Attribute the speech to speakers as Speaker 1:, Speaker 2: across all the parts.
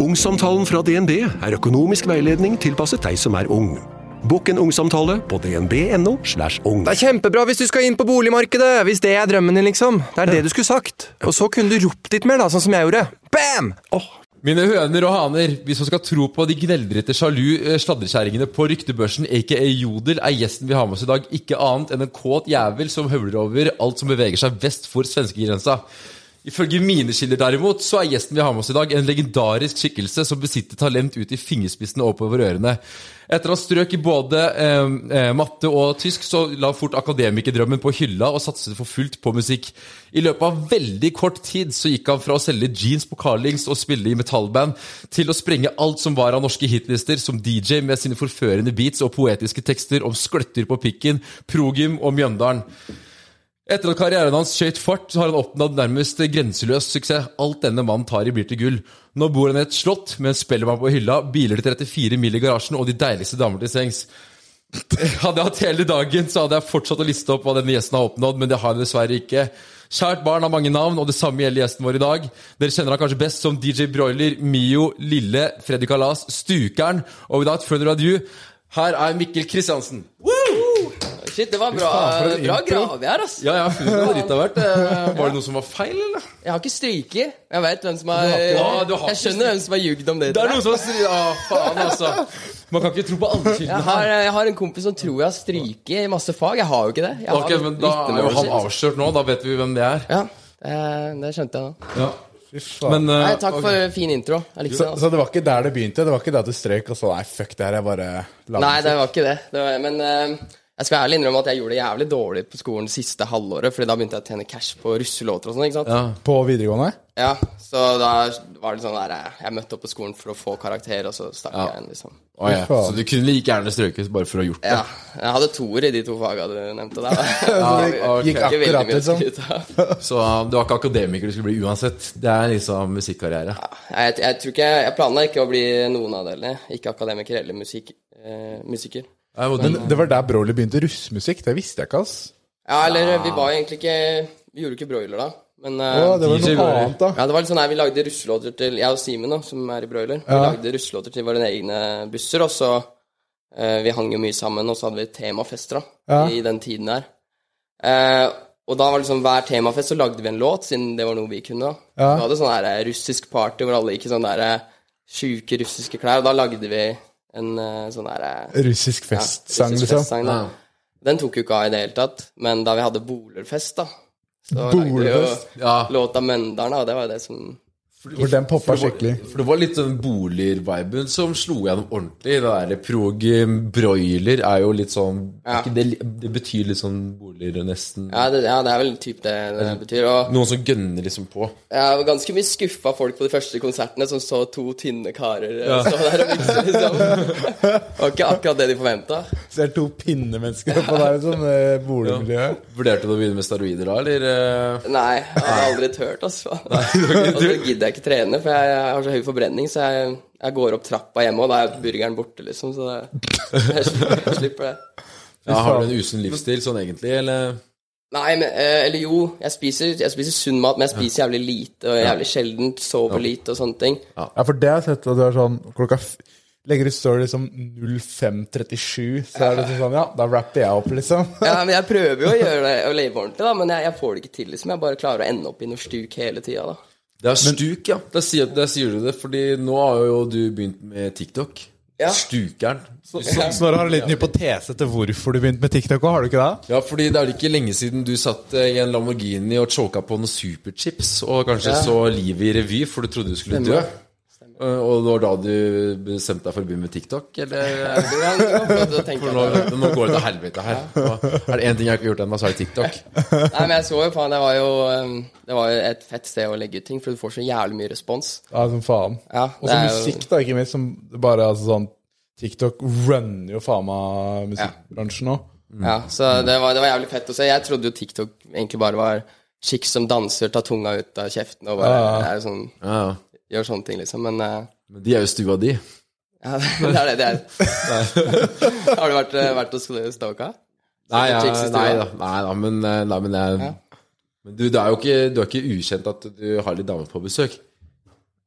Speaker 1: Ungsamtalen fra DNB er økonomisk veiledning tilpasset deg som er ung. Bokk en ungsamtale på dnb.no. slash ung.
Speaker 2: Det er kjempebra hvis du skal inn på boligmarkedet, hvis det er drømmen din, liksom. Det er det du skulle sagt. Og så kunne du ropt litt mer, da, sånn som jeg gjorde. Bam!
Speaker 3: Mine høner og haner, hvis man skal tro på de gneldrete sjalu eh, sladrekjerringene på ryktebørsen, aka Jodel, er gjesten vi har med oss i dag ikke annet enn en kåt jævel som høvler over alt som beveger seg vest for svenskegrensa. Ifølge mine kilder derimot, så er gjesten vi har med oss i dag en legendarisk skikkelse som besitter talent ut i fingerspissene og oppover ørene. Etter å ha strøk i både eh, eh, matte og tysk, så la fort akademikerdrømmen på hylla og satset for fullt på musikk. I løpet av veldig kort tid så gikk han fra å selge jeans på Carlings og spille i metallband, til å sprenge alt som var av norske hitlister, som DJ med sine forførende beats og poetiske tekster om skløtter på pikken, progym og Mjøndalen. Etter at karrieren hans skjøt fart, har han oppnådd nærmest grenseløs suksess. Alt denne mannen tar i, blir til gull. Nå bor han i et slott med en spellemann på hylla, biler til 34 mil i garasjen og de deiligste damer til sengs. Hadde jeg hatt hele dagen, så hadde jeg fortsatt å liste opp hva denne gjesten har oppnådd, men det har jeg dessverre ikke. Kjært barn har mange navn, og det samme gjelder gjesten vår i dag. Dere kjenner han kanskje best som DJ Broiler, Mio, Lille, Freddy Kalas, Stukeren, og without further ado, her er Mikkel Kristiansen.
Speaker 4: Shit, det var bra, bra grave her, ass.
Speaker 3: Ja, ja. Eh, Var det noe som var feil, eller?
Speaker 4: Jeg har ikke stryket. Jeg vet hvem som har,
Speaker 3: Ja, du har
Speaker 4: Jeg skjønner hvem som har ljugd om det.
Speaker 3: Det er
Speaker 4: noe
Speaker 3: noen som har stri- Ja, faen, altså. Man kan ikke tro på alle kildene
Speaker 4: har,
Speaker 3: her.
Speaker 4: jeg har en kompis som tror jeg har stryket i masse fag. Jeg har jo ikke det. Jeg har
Speaker 3: Ok, men Da er jo han avslørt nå. Da vet vi hvem det er.
Speaker 4: Ja, det, det skjønte jeg nå.
Speaker 3: Ja.
Speaker 5: Fy faen.
Speaker 3: Men uh,
Speaker 4: Nei, takk for fin intro. Jeg likte
Speaker 5: så,
Speaker 4: det. altså.
Speaker 5: så det var ikke der det begynte? Det var ikke det at du strøk og så Nei, fuck det her, jeg bare la
Speaker 4: Nei, det var ikke det. det var, men eh, jeg skal ærlig innrømme at jeg gjorde det jævlig dårlig på skolen siste halvåret, Fordi da begynte jeg å tjene cash på russelåter og sånn. ikke sant?
Speaker 3: ja.
Speaker 5: På videregående?
Speaker 4: Ja, så da var det sånn der Jeg møtte opp på skolen for å få karakter, og så stakk jeg igjen, liksom.
Speaker 3: Oh, ja. Så du kunne like gjerne strøket bare for å ha gjort det?
Speaker 4: Ja. Jeg hadde toer i de to faga du nevnte der. ja,
Speaker 3: okay.
Speaker 5: Gikk akkurat,
Speaker 4: sånn.
Speaker 5: liksom.
Speaker 3: Så du var ikke akademiker du skulle bli uansett? Det er liksom musikkarriere?
Speaker 4: Jeg, jeg tror ikke Jeg planla ikke å bli noen av delene. Ikke akademiker eller musik, eh, musiker.
Speaker 5: Men det var der broiler begynte russmusikk. Det visste jeg ikke, ass.
Speaker 4: Ja, eller vi var egentlig ikke Vi gjorde ikke broiler da, men
Speaker 5: ja, det var
Speaker 3: DJ
Speaker 5: noe annet, da.
Speaker 4: Ja, det var litt sånn her, Vi lagde russelåter til Jeg og Simen, da, som er i Broiler, vi lagde russelåter til våre egne busser. Og så eh, Vi hang jo mye sammen, og så hadde vi temafester da,
Speaker 5: Ja.
Speaker 4: i den tiden der. Eh, og da var liksom hver temafest så lagde vi en låt, siden det var noe vi kunne. da.
Speaker 5: Ja.
Speaker 4: Vi hadde sånn her eh, russisk party hvor alle gikk i sånne eh, sjuke russiske klær. Og da lagde vi en uh, sånn der eh,
Speaker 5: Russisk
Speaker 4: ja,
Speaker 5: festsang,
Speaker 4: russisk
Speaker 5: liksom.
Speaker 4: Ja. da. Den tok jo ikke av i det hele tatt. Men da vi hadde bolerfest, da så lagde vi jo
Speaker 5: Bolerfest?
Speaker 3: Ja.
Speaker 4: låta 'Møndalen', og det var jo det som
Speaker 5: For den poppa skikkelig.
Speaker 3: for det var litt sånn boliger-viben som slo gjennom ordentlig. Det derre prog broiler er jo litt sånn
Speaker 4: Ja.
Speaker 3: ikke det, det betyr litt sånn boliger, nesten.
Speaker 4: Ja, det, ja, det er vel typ det det betyr. Og
Speaker 3: Noen som gønner liksom på.
Speaker 4: jeg var ganske mye skuffa folk på de første konsertene som så to tynne karer ja. stå der og mikse, liksom. Det var ikke akkurat det de forventa.
Speaker 5: Ser to pinnemennesker oppå der, sånn eh, boligmiljø.
Speaker 3: Vurderte du å begynne med steroider da, eller? eh?
Speaker 4: Nei, jeg har aldri turt, altså. Og så gidder jeg ikke trene, for jeg, har så høy forbrenning, så jeg, jeg går opp trappa hjemme, og da er burgeren borte, liksom. Så det, jeg, slipper, jeg slipper det.
Speaker 3: Ja, har du en usunn livsstil sånn egentlig, eller?
Speaker 4: Nei, men, eh, eller jo, jeg spiser, jeg spiser sunn mat, men jeg spiser jævlig lite og jævlig sjeldent. Sover lite og sånne ting.
Speaker 5: Ja, for det har jeg sett at du er sånn klokka f Legger ut story liksom 05.37, så er det sånn Ja, da rapper jeg opp, liksom.
Speaker 4: Ja, men Jeg prøver jo å gjøre det og leve ordentlig, da, men jeg, jeg får det ikke til. liksom Jeg bare klarer å ende opp i noe stuk hele tida. da.
Speaker 3: Det er stuk, ja. Der sier, der sier du det, fordi nå har jo du begynt med TikTok.
Speaker 4: Ja.
Speaker 3: Stukeren.
Speaker 5: Så, så når du har en liten hypotese til hvorfor du begynte med TikTok, har du ikke det?
Speaker 3: Ja, fordi det er ikke lenge siden du satt eh, i en Lamborghini og choka på noen superchips, og kanskje så livet i revy, for du trodde du skulle dø. Eh, Og det var da du bestemte deg for å begynne med TikTok, eller?
Speaker 4: Ja,
Speaker 3: For nå, nå går det til helvete her. Er det én ting jeg ikke har gjort ennå, så er det TikTok.
Speaker 4: Nei, men jeg så jo faen, det var jo um, Det var jo et fett sted å legge ut ting, for du får så jævlig mye respons.
Speaker 5: Ja, som faen.
Speaker 4: Ja,
Speaker 5: Og så musikk, da, ikke minst. Som bare altså sånn TikTok runner jo faen meg musikkbransjen nå.
Speaker 4: Ja, så det var, det var jævlig fett å se. Jeg trodde jo TikTok egentlig bare var chicks som danser, tar tunga ut av kjeften og bare er sånn,
Speaker 3: Ja, ja.
Speaker 4: Gjør sånne ting, liksom. Men eh,
Speaker 3: Men de er jo stua di.
Speaker 4: ja, det er det de er. Har du vært, eh, vært hos Stoka?
Speaker 3: Nei, ja, nei da, nei da, men, eh, nei, men, jeg,
Speaker 4: Ja.
Speaker 3: men du, er jo ikke, du er ikke ukjent at du har litt damer på besøk.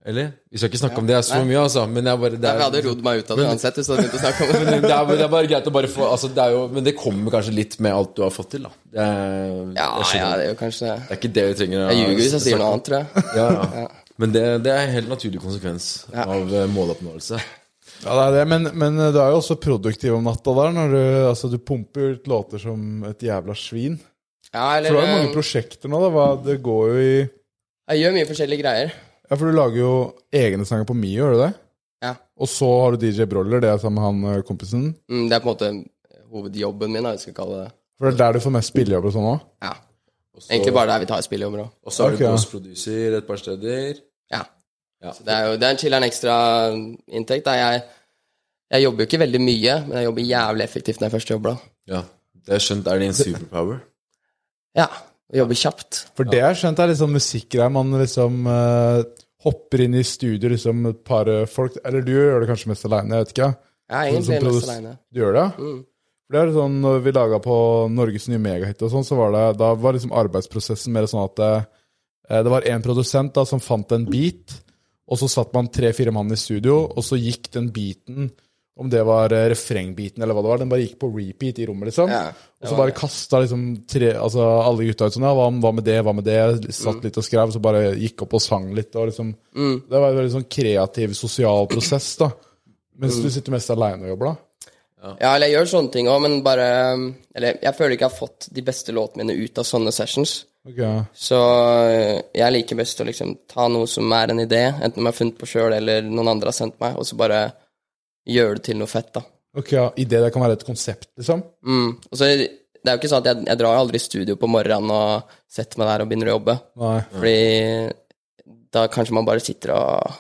Speaker 3: Eller? Vi skal ikke snakke om det så mye, altså. Men jeg bare, det
Speaker 4: Jeg
Speaker 3: nei,
Speaker 4: hadde rodd meg ut av det uansett hvis du hadde begynt å snakke om det.
Speaker 3: det, er, det er bare greit å bare få altså, det er jo, Men det kommer kanskje litt med alt du har fått til, da. Det er,
Speaker 4: Ja, ja, det er jo kanskje
Speaker 3: Det er ikke det vi trenger. å-
Speaker 4: Jeg ljuger hvis jeg sier noe annet, tror jeg.
Speaker 3: Ja, ja. Men det, det er en helt naturlig konsekvens av eh, måloppnåelse.
Speaker 5: Ja, det er det, men, men du er jo også produktiv om natta der. Når du, altså, du pumper ut låter som et jævla svin.
Speaker 4: Ja,
Speaker 5: For du har jo mange
Speaker 4: eh,
Speaker 5: prosjekter nå. da, Det går jo i
Speaker 4: Jeg gjør mye forskjellige greier.
Speaker 5: Ja, for du lager jo egne sanger på Mio, gjør du det?
Speaker 4: Ja.
Speaker 5: Og så har du DJ Broller, det er sammen med han eh, kompisen.
Speaker 4: Mm, Det er på en måte hovedjobben min, da, jeg skal kalle det.
Speaker 5: For det er der du får mest spillejobber og sånn òg?
Speaker 4: Ja. Egentlig bare der vi tar spill i området.
Speaker 3: Og så har
Speaker 5: okay.
Speaker 3: du postproducer et par steder.
Speaker 4: Ja.
Speaker 3: Ja.
Speaker 4: Så det er jo det er en chiller'n ekstra inntekt. Da. Jeg, jeg jobber jo ikke veldig mye, men jeg jobber jævlig effektivt når jeg først jobber. da.
Speaker 3: Ja. Det er skjønt er din superpower.
Speaker 4: Ja. Og jobber kjapt.
Speaker 5: For det jeg har skjønt, er liksom musikkgreier. Man liksom uh, hopper inn i studio, liksom et par eh, folk Eller du gjør det kanskje mest aleine, jeg vet ikke.
Speaker 4: Er
Speaker 5: som
Speaker 4: egentlig mest aleine.
Speaker 5: Du gjør det?
Speaker 4: Mm.
Speaker 5: For det er sånn, når vi laga på Norges nye megahit og sånn, så var det Da var liksom arbeidsprosessen mer sånn at det, eh, det var en produsent da som fant en beat, og så satt man tre-fire mann i studio, og så gikk den beaten om det var refrengbeaten refrengbiten eller hva det var, den bare gikk på repeat i rommet, liksom.
Speaker 4: Ja,
Speaker 5: og så bare kasta liksom tre, altså alle gutta ut sånn Ja, hva, med det, hva med det? Satt litt og skrev, så bare gikk opp og sang litt. Og liksom, Det var en veldig sånn kreativ, sosial prosess, da. Mens du sitter mest aleine og jobber, da.
Speaker 4: Ja, eller jeg gjør sånne ting òg, men bare Eller jeg føler ikke jeg har fått de beste låtene mine ut av sånne sessions.
Speaker 5: Ok,
Speaker 4: Så øh, jeg liker best å liksom ta noe som er en idé, enten om jeg har funnet på sjøl eller noen andre har sendt meg, og så bare gjøre det til noe fett, da.
Speaker 5: Ok, ja, Idé det kan være et konsept, liksom?
Speaker 4: Mm. Og så det er jo ikke sånn at jeg, jeg drar aldri i studio på morgenen og setter meg der og begynner å jobbe.
Speaker 5: Nei.
Speaker 4: Fordi da kanskje man bare sitter og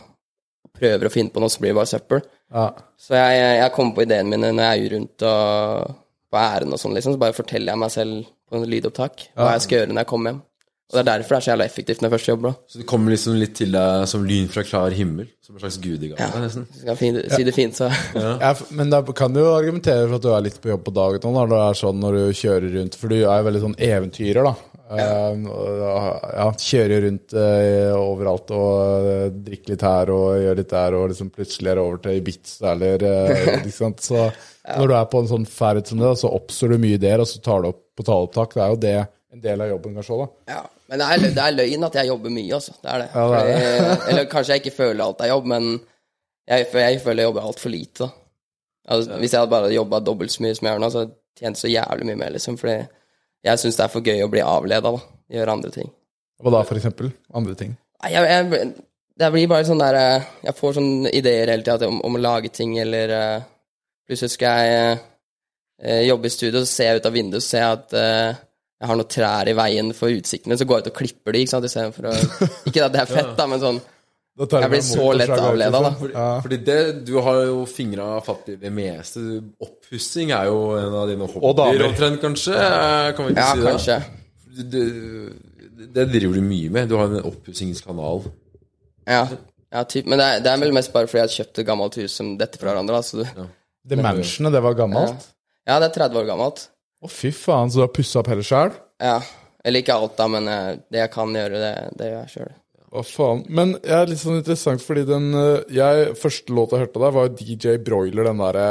Speaker 4: prøver å finne på noe, så blir det bare søppel.
Speaker 5: Ja.
Speaker 4: Så jeg, jeg kommer på ideene mine når jeg er rundt og på ærend og sånn, liksom. Så bare forteller jeg meg selv på en lydopptak hva jeg skal gjøre når jeg kommer hjem. Og det er derfor det er så jævla effektivt når jeg først jobber. da.
Speaker 3: Så det kommer liksom litt til deg som lyn fra klar himmel. Som en slags gudegave,
Speaker 4: Ja.
Speaker 3: nesten.
Speaker 4: Hvis du kan fin- si det fint, så
Speaker 5: Ja, Ja, men da kan du jo argumentere for at du er litt på jobb på dagen nå, når du er sånn når du kjører rundt, for du er jo veldig sånn eventyrer, da. Eh, og, ja, kjører rundt eh, overalt og eh, drikker litt her og gjør litt der, og liksom plutselig er det over til Ibiza eller eh, ikke sant? Så når du er på en sånn ferd som det, så oppstår du mye der, og så tar du opp på taleopptak. Det er jo det en del av jobben, kanskje òg, da.
Speaker 4: Ja, men det er, det er løgn at jeg jobber mye, altså. Det er det.
Speaker 5: Ja, det er
Speaker 4: Fordi- eller kanskje jeg ikke føler alt er jobb, men jeg, jeg føler jeg jobber altfor lite, da. Altså, hvis jeg hadde bare jobba dobbelt så mye som jeg gjør nå, så hadde jeg tjent så jævlig mye mer, liksom. Fordi jeg syns det er for gøy å bli avleda, da. Gjøre andre ting.
Speaker 5: Hva da, for eksempel? Andre ting.
Speaker 4: Nei, Jeg, jeg, det blir bare sånn der eh, Jeg får sånne ideer hele tida om, om å lage ting, eller uh, Plutselig skal jeg uh, jobbe i studio, så ser jeg ut av vinduet, så ser jeg at uh, jeg har noen trær i veien for utsikten min, så går jeg ut og klipper de, ikke sant, istedenfor å Ikke at det er fett, da, men sånn Jeg blir så lett avleda, da.
Speaker 5: Fordi, Ja.
Speaker 3: Fordi det, du har jo fingra fatt i det meste. Oppussing er jo en av dine hobbyer, omtrent, kanskje? Kan vi ikke
Speaker 4: Ja,
Speaker 3: si det?
Speaker 4: kanskje.
Speaker 3: Det, det driver du mye med. Du har en oppussingskanal.
Speaker 4: Ja, ja typ. Men det er, det er vel mest bare fordi jeg kjøpte et gammelt hus som dette fra hverandre, da, så du
Speaker 5: Det mansionet, det var gammelt?
Speaker 4: Ja, det er 30 år gammelt.
Speaker 5: Å, fy faen, så du har pussa opp hele sjøl?
Speaker 4: Ja. Eller ikke alt, da, men eh, det jeg kan gjøre, det, det gjør jeg sjøl.
Speaker 5: Hva faen. Men jeg er litt sånn interessant, fordi den eh, jeg, Første låta jeg hørte der, var DJ Broiler, den derre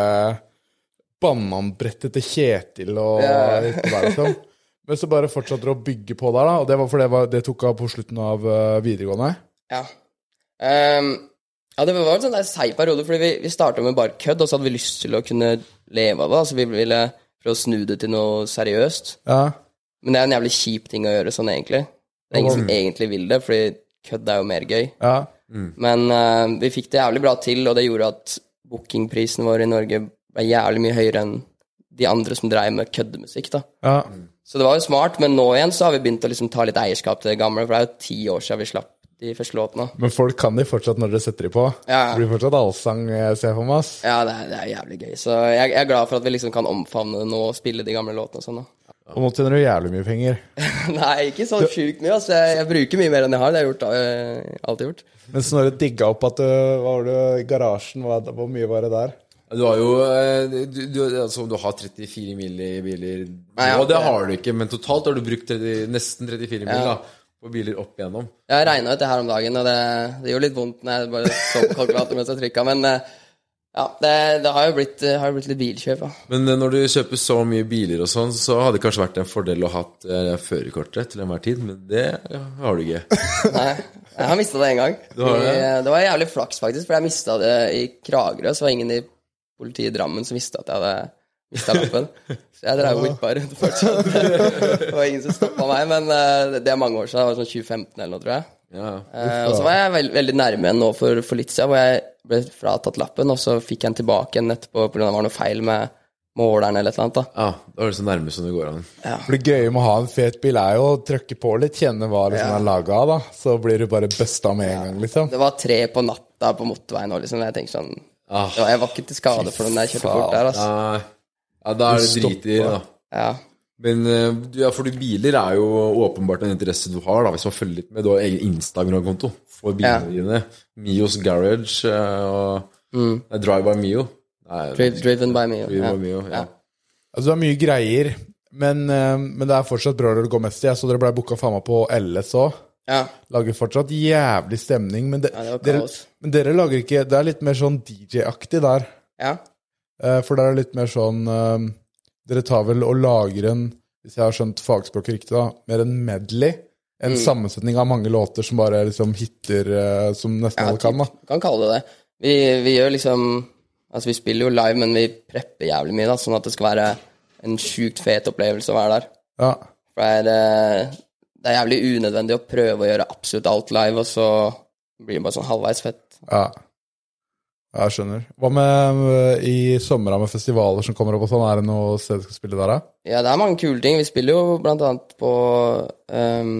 Speaker 5: bananbrettet til Kjetil og yeah. der, liksom. Men så bare fortsatte dere å bygge på der, da. Og det var fordi det, var, det tok av på slutten av eh, videregående.
Speaker 4: Ja. Um, ja, det var en sånn seig periode, fordi vi, vi starta med bare kødd, og så hadde vi lyst til å kunne leve av det. Altså vi ville prøve å snu det til noe seriøst.
Speaker 5: Ja.
Speaker 4: Men det er en jævlig kjip ting å gjøre sånn, egentlig. Det er ingen som egentlig vil det, fordi kødd er jo mer gøy.
Speaker 5: ja.
Speaker 4: Men uh, vi fikk det jævlig bra til, og det gjorde at bookingprisen vår i Norge ble jævlig mye høyere enn de andre som dreiv med køddemusikk, da.
Speaker 5: ja.
Speaker 4: Så det var jo smart, men nå igjen så har vi begynt å liksom ta litt eierskap til det gamle, for det er jo ti år siden vi slapp de første låtene.
Speaker 5: Men folk kan de fortsatt når dere setter de på.
Speaker 4: Ja.
Speaker 5: Det blir fortsatt allsang, jeg ser for meg.
Speaker 4: Ja, det er, det er jævlig gøy. Så jeg, jeg er glad for at vi liksom kan omfavne det nå og spille de gamle låtene og sånn. da.
Speaker 5: Og nå tjener du jævlig mye penger.
Speaker 4: Nei, ikke så sjukt mye. Altså. Jeg, jeg bruker mye mer enn jeg har. Det har jeg gjort, øh, alltid gjort.
Speaker 5: Men Snorre digga opp at du Hva var det i garasjen? Hva, hvor mye var det der?
Speaker 3: Du har jo eh, du, du, altså, du har 34 mil i biler
Speaker 4: Nei, ja,
Speaker 3: Og det har du ikke, men totalt har du brukt 30, nesten 34 mil
Speaker 4: Ja.
Speaker 3: da, på biler opp igjennom.
Speaker 4: Jeg regna ut det her om dagen, og det, det gjorde litt vondt når jeg bare så på kalkulatoren mens jeg trykka, men eh, ja, det, det har jo blitt, har jo blitt litt bilkjøp, ja.
Speaker 3: Men eh, når du kjøper så mye biler og sånn, så hadde det kanskje vært en fordel å ha eh, førerkortet til enhver tid, men det ja, har du ikke.
Speaker 4: Nei, jeg har mista det én gang.
Speaker 3: Det?
Speaker 4: I- det var jævlig flaks, faktisk, for jeg mista det i Kragerø. Så var ingen i politiet i Drammen som visste at jeg hadde mista lappen. Så jeg drev og whippa rundt fortsatt. Det var ingen som stoppa meg, men eh, det er mange år siden. Det var sånn 2015 eller noe, tror jeg.
Speaker 3: Ja.
Speaker 4: Eh, og så var jeg veld, veldig nærme igjen nå for, for litt siden, hvor jeg ble fratatt lappen, og så fikk jeg den tilbake igjen etterpå pga. det var noe feil med måleren eller et eller annet. da.
Speaker 3: ja, da er det så nærme som det går an.
Speaker 5: For det gøye med å ha en fet bil er jo å trykke på litt, kjenne hva liksom
Speaker 4: Ja.
Speaker 5: er laga av, da. Så blir du bare busta med en gang, liksom.
Speaker 4: Det var tre på natta på motorveien òg, liksom. Jeg tenkte sånn
Speaker 3: Ah.
Speaker 4: Jeg var ikke til skade for den jeg kjørte bort der, altså.
Speaker 3: Ja, ja da er det
Speaker 5: Du
Speaker 3: drit i det, da.
Speaker 4: Ja.
Speaker 3: Men eh, ja, for biler er jo åpenbart en interesse du har, da, hvis man følger litt med. Du har egen Instagram-konto for bilene dine. Mios Garage eh, og Nei, Drive by Mio. Nei,
Speaker 4: driven by Mio.
Speaker 3: Driven
Speaker 4: Ja.
Speaker 3: by Mio, ja.
Speaker 5: Altså, det er mye greier, men, eh, men det er fortsatt bra dere går mest i. Jeg så dere ble booka faen meg på LS òg.
Speaker 4: ja.
Speaker 5: Lager fortsatt jævlig stemning, men, de,
Speaker 4: Ja,
Speaker 5: dere, men dere lager ikke Det er litt mer sånn DJ-aktig der.
Speaker 4: Ja.
Speaker 5: Eh, For det er litt mer sånn Dere tar vel og lager en, hvis jeg har skjønt fagspråket riktig, da, mer en medley. En
Speaker 4: Mm.
Speaker 5: sammensetning av mange låter som bare liksom hitter uh, som nesten
Speaker 4: Ja,
Speaker 5: alle kan. da.
Speaker 4: Kan kalle det det. Vi, vi gjør liksom Altså, vi spiller jo live, men vi prepper jævlig mye, da, sånn at det skal være en sjukt fet opplevelse å være der.
Speaker 5: Ja.
Speaker 4: For det er, eh, det er jævlig unødvendig å prøve å gjøre absolutt alt live, og så blir det bare sånn halvveis fett.
Speaker 5: ja. Ja, Jeg skjønner. Hva med eh, i sommer med festivaler som kommer opp og sånn? Er det noe sted du skal spille der, da?
Speaker 4: Ja, det er mange kule ting. Vi spiller jo blant annet på um,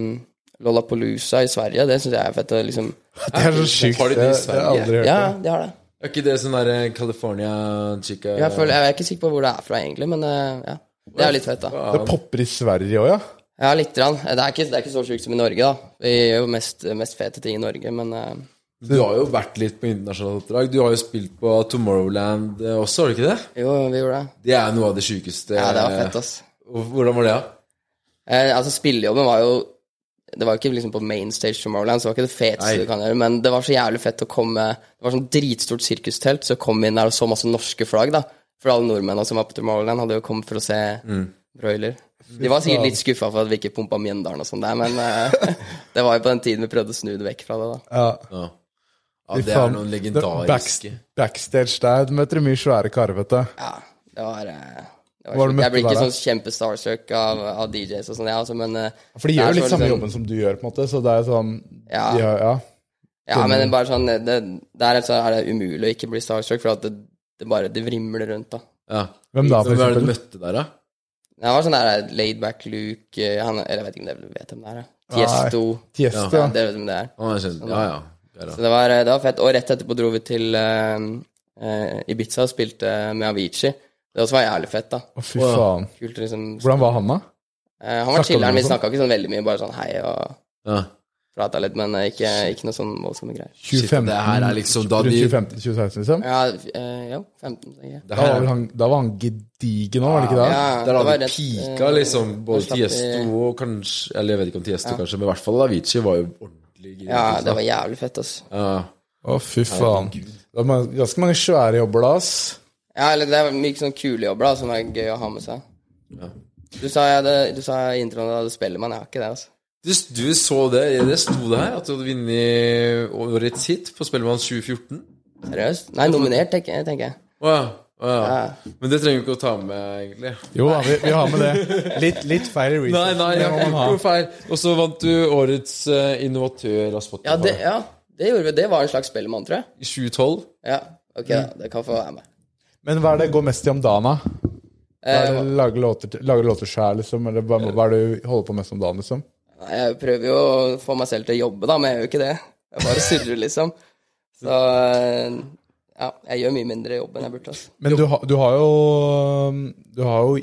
Speaker 4: Lollapalooza i Sverige. Det syns jeg er fett. å Liksom.
Speaker 5: Det er så sykt.
Speaker 3: Har de
Speaker 5: Det
Speaker 3: det i
Speaker 5: det har jeg aldri hørt.
Speaker 4: Ja,
Speaker 5: om.
Speaker 4: de har det.
Speaker 3: Er ikke det sånn derre California chica
Speaker 4: Jeg, føler, jeg er ikke sikker på hvor det er fra, egentlig, men eh, ja. Det er litt fett, da.
Speaker 5: Det popper i Sverige òg, ja?
Speaker 4: Ja, lite grann. Det er ikke, det er ikke så sjukt som i Norge, da. Vi gjør jo mest, mest fete ting i Norge, men eh,
Speaker 3: Du har jo vært litt på internasjonalt oppdrag. Du har jo spilt på Tomorrowland eh, også, har du ikke det?
Speaker 4: jo, vi gjorde det.
Speaker 3: Det er noe av det sjukeste.
Speaker 4: Ja, det var fett, ass.
Speaker 3: Hvordan var det, da?
Speaker 4: Eh, altså, spillejobben var jo Det var jo ikke liksom på main stage Tomorrowland, så det var ikke det feteste
Speaker 3: Nei.
Speaker 4: du kan gjøre, men det var så jævlig fett å komme Det var sånn dritstort sirkustelt, så jeg kom inn der og så masse norske flagg, da. For alle nordmennene som var på Tomorrowland, hadde jo kommet for å se
Speaker 3: Mm.
Speaker 4: broiler. De var sikkert litt skuffa for at vi ikke pumpa Mjøndalen og sånn der, men eh, det var jo på den tiden vi prøvde å snu det vekk fra det, da.
Speaker 5: ja.
Speaker 3: Ja, ja det er noen legendariske
Speaker 5: backs- Backstage der du møter du mye svære karer, vet du.
Speaker 4: Ja, det var, eh, det var
Speaker 5: du
Speaker 4: Jeg blir ikke sånn kjempe-starstruck av, av DJs og sånn, jeg altså, men eh,
Speaker 5: For de gjør jo litt samme
Speaker 4: liksom-
Speaker 5: jobben som du gjør, på en måte, så det er sånn
Speaker 4: Ja.
Speaker 5: de har, ja.
Speaker 4: Ja, men det er bare sånn det, Der så er det umulig å ikke bli starstruck, for at det, det bare det vrimler rundt, da.
Speaker 3: Ja.
Speaker 5: Hvem da, for
Speaker 3: Hvem er det du møtte der, da?
Speaker 4: Det var sånn der laidback Luke eh, han, Eller jeg vet ikke om dere vet hvem det er. Tiesto.
Speaker 5: Tiesto,
Speaker 4: Ja,
Speaker 5: ja.
Speaker 4: dere vet hvem det er.
Speaker 3: Er. Ja, ja.
Speaker 4: Så det var, det var fett. Og rett etterpå dro vi til uh, uh, Ibiza og spilte med Avicii. Det også var jævlig fett, da.
Speaker 5: Å, fy faen.
Speaker 4: Kult liksom
Speaker 5: Hvordan var han, da?
Speaker 4: Uh, Han var chiller'n. Vi snakka ikke sånn veldig mye, bare sånn hei og
Speaker 3: Ja.
Speaker 4: prata litt, men eh, ikke, ikke noe sånn voldsomme greier.
Speaker 5: 2015,
Speaker 3: det her er liksom da de-
Speaker 5: 2015-2016, liksom?
Speaker 4: Ja, uh, jo, 15, tenker
Speaker 5: Da var, han, da var han gedigen òg, var det ikke det?
Speaker 4: Ja,
Speaker 3: Der hadde
Speaker 4: var
Speaker 3: det pika,
Speaker 4: eh,
Speaker 3: liksom. Både Tiesto og kanskje Eller jeg vet ikke om Tiesto, kanskje, men i hvert fall Avicii var jo ordentlig gira.
Speaker 4: Ja, det var jævlig fett, altså.
Speaker 3: ja.
Speaker 5: Å, fy faen. Det var ganske mange svære jobber da, ass.
Speaker 4: Ja, eller det er mye sånn kule jobber da, som er gøy å ha med seg. Du sa jeg hadde, du sa i introen at du hadde Spellemann. Jeg har ikke det, altså.
Speaker 3: Du, du så det, det sto det her, at du hadde vunnet årets hit på Spellemann 2014?
Speaker 4: Seriøst? Nei, nominert, tenker, tenker jeg.
Speaker 3: Å ja. Men det trenger vi ikke å ta med, egentlig.
Speaker 5: Jo da, vi, vi har med det. Litt, litt feil i
Speaker 3: Nei, nei,
Speaker 5: det
Speaker 3: jeg
Speaker 5: man ha.
Speaker 3: feil. Og så vant du årets uh, innovatør av Spotify
Speaker 4: Ja, det, ja, det gjorde vi. Det var en slags Spellemann, tror jeg.
Speaker 3: i 2012.
Speaker 4: Ja, ok da. Det kan få være med.
Speaker 5: Men hva er det går mest i om dagen, da?
Speaker 4: Eh,
Speaker 5: det, låter, til- låter sjæl, liksom? Eller hva, hva er det du holder på mest om dagen, liksom?
Speaker 4: jeg prøver jo å få meg selv til å jobbe, da, men jeg gjør jo ikke det. Jeg bare surrer, liksom. Så eh, ja, jeg gjør mye mindre jobb enn jeg burde. Altså.
Speaker 5: Men du, har- du har jo Du har jo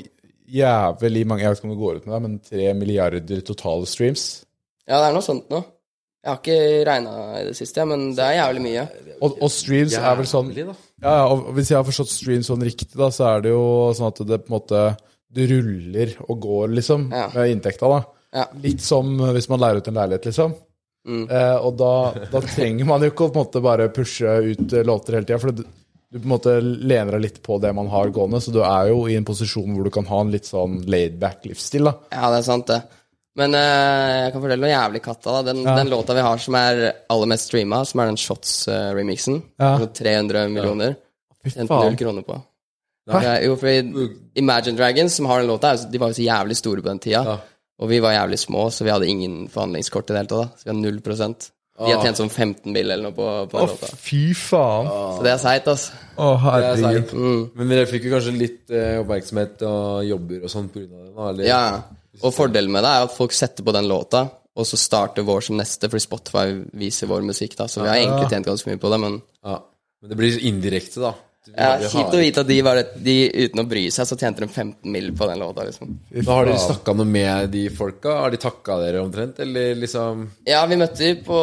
Speaker 5: jævlig mange Jeg vet ikke om det går ut med deg, men tre milliarder totale streams.
Speaker 4: Ja, det er noe sånt nå. Jeg har ikke regna i det siste, men det er jævlig mye.
Speaker 5: Og, og streams er vel sånn Ja, ja, og hvis jeg har forstått streams sånn riktig, da, så er det jo sånn at det på en måte Det ruller og går, liksom,
Speaker 4: Ja.
Speaker 5: med inntekta, da.
Speaker 4: Ja.
Speaker 5: Litt som hvis man leier ut en leilighet, liksom. Eh, og da, da trenger man jo ikke å på en måte bare pushe ut eh, låter hele tida, for du, du på en måte lener deg litt på det man har gående, så du er jo i en posisjon hvor du kan ha en litt sånn laidback livsstil, da.
Speaker 4: Ja, det er sant, det. Men eh, jeg kan fortelle noe jævlig katta. da Den, den låta vi har som er aller mest streama, som er den Shots-remixen,
Speaker 5: Ja.
Speaker 4: 300 millioner,
Speaker 5: Fy
Speaker 4: tjente
Speaker 5: faen.
Speaker 4: null kroner på. Ja, jo, fordi Imagine Dragons, som har den låta, de var jo så jævlig store på den tida. Og vi var jævlig små, så vi hadde ingen forhandlingskort i det hele tatt. da Så vi hadde null prosent. De har tjent sånn 15 mill. eller noe på, på den låta.
Speaker 5: Fy faen.
Speaker 4: Så det er seigt, altså.
Speaker 5: Å,
Speaker 3: Det er
Speaker 5: herregud.
Speaker 3: seigt. Men dere fikk jo kanskje litt eh, oppmerksomhet og jobber og sånn pga. det? da, Eller?
Speaker 4: Ja, og fordelen med det er at folk setter på den låta, og så starter vår som neste, fordi Spotify viser vår musikk, da. Så vi har egentlig tjent ganske mye på det, men
Speaker 3: Ja. Men det blir indirekte, da.
Speaker 4: Ja,
Speaker 3: vi
Speaker 4: kjipt å vite at de, var det, de uten å bry seg, så tjente de 15 mill. på den låta, liksom.
Speaker 3: Da Har dere snakka noe med de folka? Har de takka dere omtrent, eller liksom
Speaker 4: Ja, vi møtte dem på,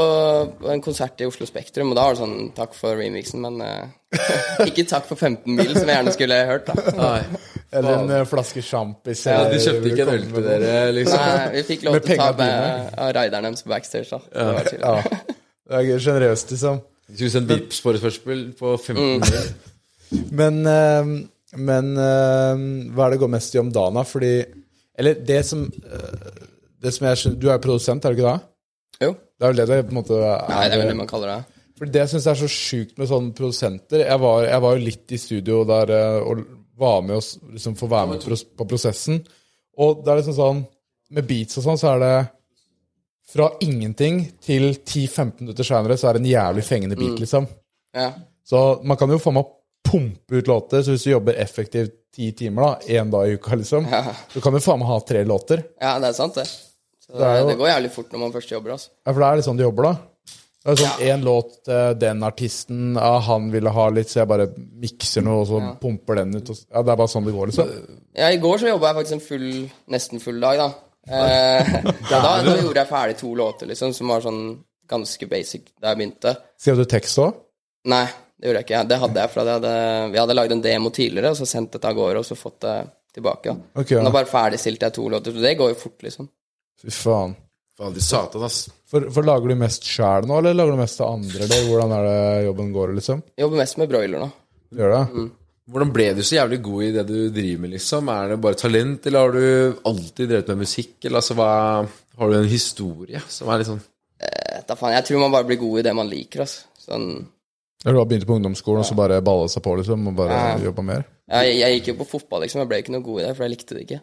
Speaker 4: på en konsert i Oslo Spektrum, og da var det sånn takk for remixen, men eh, ikke takk for 15 mill., som jeg gjerne skulle hørt, da.
Speaker 3: Nei.
Speaker 5: Eller en eh, flaske sjampis.
Speaker 3: Ja, de
Speaker 5: eh,
Speaker 3: kjøpte ikke en øl til dere, liksom?
Speaker 4: Nei, vi fikk lov til å ta med av raideren deres på backstage, da. Det var chill.
Speaker 5: Ja. Det er sjenerøst, liksom.
Speaker 3: Skulle sendt Vipps-forespørsel på 15 minutter.
Speaker 5: Men, eh, men eh, hva er det går mest i om dagen, da? Fordi Eller det som eh, Det som jeg skjønner Du er jo produsent, er du ikke det?
Speaker 4: Jo.
Speaker 5: Det er vel det det på en måte er?
Speaker 4: Nei, det er vel det man kaller det.
Speaker 5: For det jeg syns er så sjukt med sånne produsenter jeg var, jeg var jo litt i studio der eh, og var med oss, liksom få være med på prosessen. Og det er liksom sånn Med beats og sånn, så er det fra ingenting til 10-15 minutter seinere, så er det en jævlig fengende beat, liksom.
Speaker 4: Ja.
Speaker 5: Så man kan jo faen meg pumpe ut låter. Så hvis du jobber effektivt ti timer, da, én dag i uka, liksom,
Speaker 4: Ja.
Speaker 5: så kan du faen meg ha tre låter.
Speaker 4: ja, det er sant, det. Så
Speaker 5: Det jo-
Speaker 4: det går jævlig fort når man først jobber, altså.
Speaker 5: Ja, For det er litt sånn du jobber, da. Det er sånn én låt til den artisten, ja, han ville ha litt, så jeg bare mikser noe, og så pumper den ut. Og, ja, Det er bare sånn det går, liksom.
Speaker 4: Ja, i går så jobba jeg faktisk en full, nesten full dag, da. Eh, ja, da, da gjorde jeg ferdig to låter, liksom, som var sånn ganske basic da jeg begynte.
Speaker 5: Skrev du tekst òg?
Speaker 4: Nei, det gjorde jeg ikke. Det hadde jeg, for jeg hadde, vi hadde lagd en demo tidligere, og så sendt det av gårde, og så fått det tilbake. Da.
Speaker 5: Ok, ja.
Speaker 4: Men da bare ferdigstilte jeg to låter, så det går jo fort, liksom.
Speaker 5: Fy faen.
Speaker 3: Faen, de satan, ass.
Speaker 5: For, for lager du mest sjæl nå, eller lager du mest til andre? Eller hvordan er det jobben går, liksom?
Speaker 4: Jeg jobber mest med broiler nå.
Speaker 5: Gjør det? Mm.
Speaker 3: Hvordan ble du så jævlig god i det du driver med, liksom? Er det bare talent, eller har du alltid drevet med musikk? Eller altså, hva Har du en historie som er litt sånn
Speaker 4: Eh, Da faen, jeg tror man bare blir god i det man liker, altså. Sånn
Speaker 5: Eller du har begynt på ungdomsskolen, og så bare balla seg på, liksom, og bare
Speaker 4: Ja.
Speaker 5: jobba mer?
Speaker 4: jeg, jeg gikk jo på fotball, liksom. Jeg ble ikke noe god i det, for jeg likte det ikke.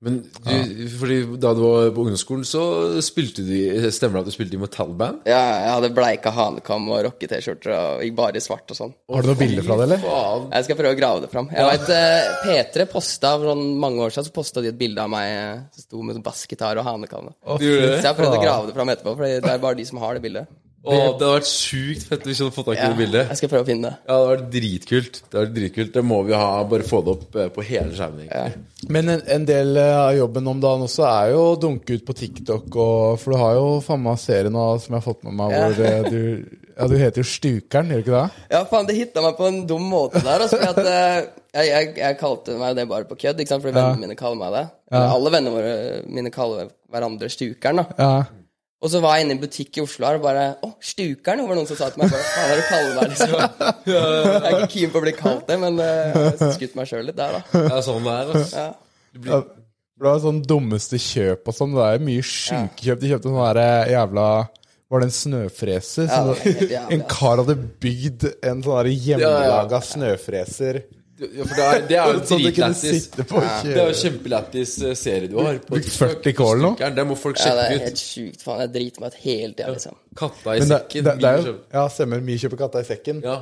Speaker 3: Men du, fordi da du var på ungdomsskolen, så spilte du Stemmer det at du spilte i metallband?
Speaker 4: Ja, jeg hadde bleika hanekam og rocke-T-skjorter og gikk bare i svart og sånn.
Speaker 5: Har du noen bilder fra det, eller?
Speaker 3: Faen.
Speaker 4: Jeg skal prøve å grave det fram. Jeg vet, eh, P3 posta for mange år siden Så posta de et bilde av meg eh, som sto med sånn bassgitar og hanekam. Så jeg har prøvd å grave det fram etterpå, for det er bare de som har det bildet.
Speaker 3: Å, det hadde vært sjukt fett hvis du hadde fått tak i
Speaker 4: Ja,
Speaker 3: det bildet.
Speaker 4: jeg skal prøve å finne det.
Speaker 3: Ja, det hadde vært dritkult. Det hadde vært dritkult. Det må vi ha. Bare få det opp eh, på hele skjermen. egentlig.
Speaker 5: Men en, en del eh, av jobben om dagen også er jo å dunke ut på TikTok, og, for du har jo faen meg serien som jeg har fått med meg, hvor eh, du Ja, du heter jo Stukeren, gjør du ikke det?
Speaker 4: Ja, faen, det hitta meg på en dum måte der. Altså, at, jeg, jeg, jeg kalte meg det bare på kødd, ikke sant? fordi vennene mine kaller meg det. Alle vennene mine kaller hverandre Stukeren. da.
Speaker 5: Ja.
Speaker 4: Og så var jeg inne i en butikk i Oslo her og bare Å, Stukeren? Det var noen som sa til meg Hva faen er det du kaller meg, liksom? Jeg er ikke keen på å bli kalt det, men eh, jeg har skutt meg sjøl litt der, da.
Speaker 3: Ja, sånn det er. Altså.
Speaker 4: Ja.
Speaker 5: Du blir... det var sånn dummeste kjøp og sånn. Det er mye sjuke kjøp. De kjøpte sånn eh, jævla Var det en snøfreser?
Speaker 4: Ja,
Speaker 5: Sånn,
Speaker 4: det jævlig,
Speaker 5: en kar hadde bygd en sånn der ja, snøfreser.
Speaker 3: Ja, for det er, det er jo
Speaker 5: Sånn
Speaker 3: dritlættis. Det er jo kjempelættis eh, serie du har.
Speaker 5: Brukt 40 kål nå?
Speaker 3: Det må folk
Speaker 4: ja, det er
Speaker 3: ut.
Speaker 4: helt sjukt. Faen, jeg driter meg ut hele tida, liksom.
Speaker 3: Katta i sekken.
Speaker 5: det, det er jo Ja, stemmer. Mye kjøper katta i sekken.
Speaker 3: Ja.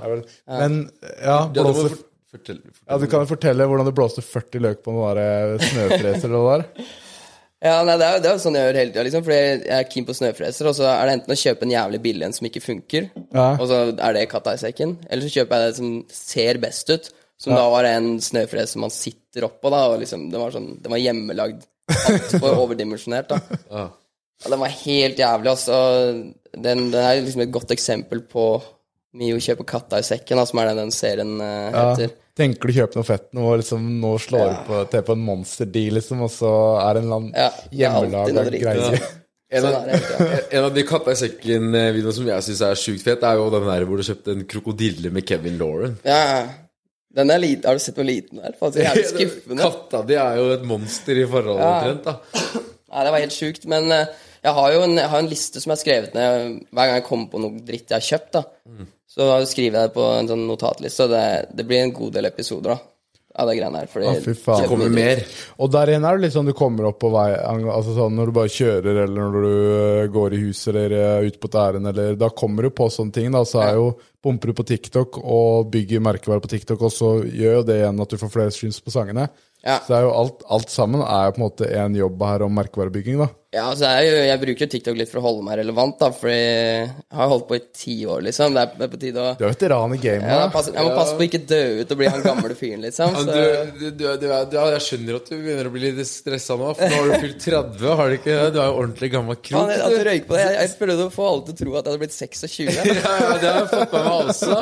Speaker 5: Men ja,
Speaker 3: Ja, for, fortell, fortell.
Speaker 5: ja, du kan jo fortelle hvordan du blåste 40 løk på noen eh, snøfreser eller hva det der.
Speaker 4: Ja, nei, det er det er jo sånn jeg gjør hele tida, liksom. Fordi jeg er keen på snøfreser, og så er det enten å kjøpe en jævlig billig en som ikke funker,
Speaker 5: Ja.
Speaker 4: og så er det katta i sekken, eller så kjøper jeg det som ser best ut, som da var en snøfres som man sitter oppå, da, og liksom, den var sånn, den var hjemmelagd, altfor overdimensjonert, da.
Speaker 3: Ja.
Speaker 4: Ja, den var helt jævlig, altså. Den, den er liksom et godt eksempel på Mio kjøper katta i sekken, da, som er det den serien eh,
Speaker 5: Ja.
Speaker 4: heter.
Speaker 5: Tenker du kjøpe noe fett nå, og liksom nå slår du på, til på en monster-deal, liksom, og så er det en eller annen
Speaker 4: Ja,
Speaker 5: hjemmelaga greie.
Speaker 3: En
Speaker 4: Sånn
Speaker 3: av,
Speaker 4: hele
Speaker 3: en av de katta i sekken-videoene som jeg syns er sjukt fet, er jo den der hvor du kjøpte en krokodille med Kevin Lauren.
Speaker 4: Ja, ja. Den er liten. Har du sett hvor liten den er? Faktisk jævlig skuffende.
Speaker 3: Katta di er jo et monster i forhold
Speaker 4: Ja.
Speaker 3: omtrent, da.
Speaker 4: Nei, det var helt sjukt. Men eh, jeg har jo en, jeg har en liste som jeg har skrevet ned hver gang jeg kommer på noe dritt jeg har kjøpt. da Så skriver jeg det på en sånn notatliste, og det, det blir en god del episoder da av det greiene her. Fordi
Speaker 5: ah, fy faen.
Speaker 4: Det
Speaker 3: Kommer mer.
Speaker 5: Og der igjen er det litt sånn du kommer opp på vei Altså sånn når du bare kjører, eller når du øh, går i huset eller øh, ut på et ærend, eller Da kommer du på sånne ting, da. Så er jo Pumper du på TikTok og bygger merkevare på TikTok, og så gjør jo det igjen at du får flere streams på sangene.
Speaker 4: Ja.
Speaker 5: Så alt, alt sammen er jo på en måte en jobb her om merkevarebygging, da.
Speaker 4: Ja, altså jeg, jeg bruker jo TikTok litt for å holde meg relevant, da, fordi jeg har holdt på i ti år, liksom. Det er, det er på tide å
Speaker 5: Du er veteran i gamet.
Speaker 4: ja,
Speaker 5: da.
Speaker 4: Jeg må passe på å ikke dø ut og bli han gamle fyren, liksom. Så,
Speaker 3: du, du, du, du, du, jeg skjønner at du begynner å bli litt stressa nå, for nå har du fylt 30, har du ikke? Du er jo ordentlig gammel krok.
Speaker 4: at du røyker på det. Jeg, jeg prøvde å få alle til å tro at jeg hadde blitt 26.
Speaker 3: Ja, ja, det har jeg fått med meg også.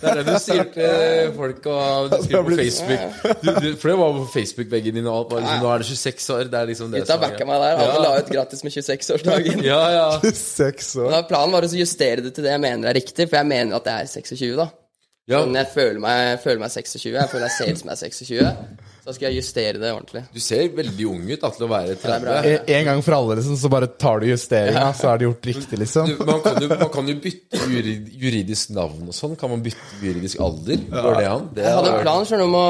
Speaker 3: Det er det du sier til folk og du skriver på Facebook. Du, du, for det var på Facebook-veggen din og alt. Liksom, nå er det 26 år. Det er liksom det
Speaker 4: Gutta
Speaker 3: som er
Speaker 4: backa meg der. Alle la ut grattis med 26-årsdagen.
Speaker 3: Ja, ja.
Speaker 5: Seks år.
Speaker 4: Da Planen var å justere det til det jeg mener er riktig, for jeg mener at jeg er 26, da.
Speaker 3: ja.
Speaker 4: Sånn, jeg føler meg, føler meg 26. Jeg føler jeg ser ut som jeg er 26. Så skal jeg justere det ordentlig.
Speaker 3: Du ser veldig ung ut da, til å være
Speaker 4: er bra.
Speaker 3: 30.
Speaker 5: En gang for alle, liksom, så bare tar du justeringa, så er det gjort riktig, liksom.
Speaker 3: Du, man, kan jo, man kan jo bytte jurid, juridisk navn og sånn. Kan man bytte juridisk alder? Går det an? Det
Speaker 4: Jeg hadde en plan skjønner om å,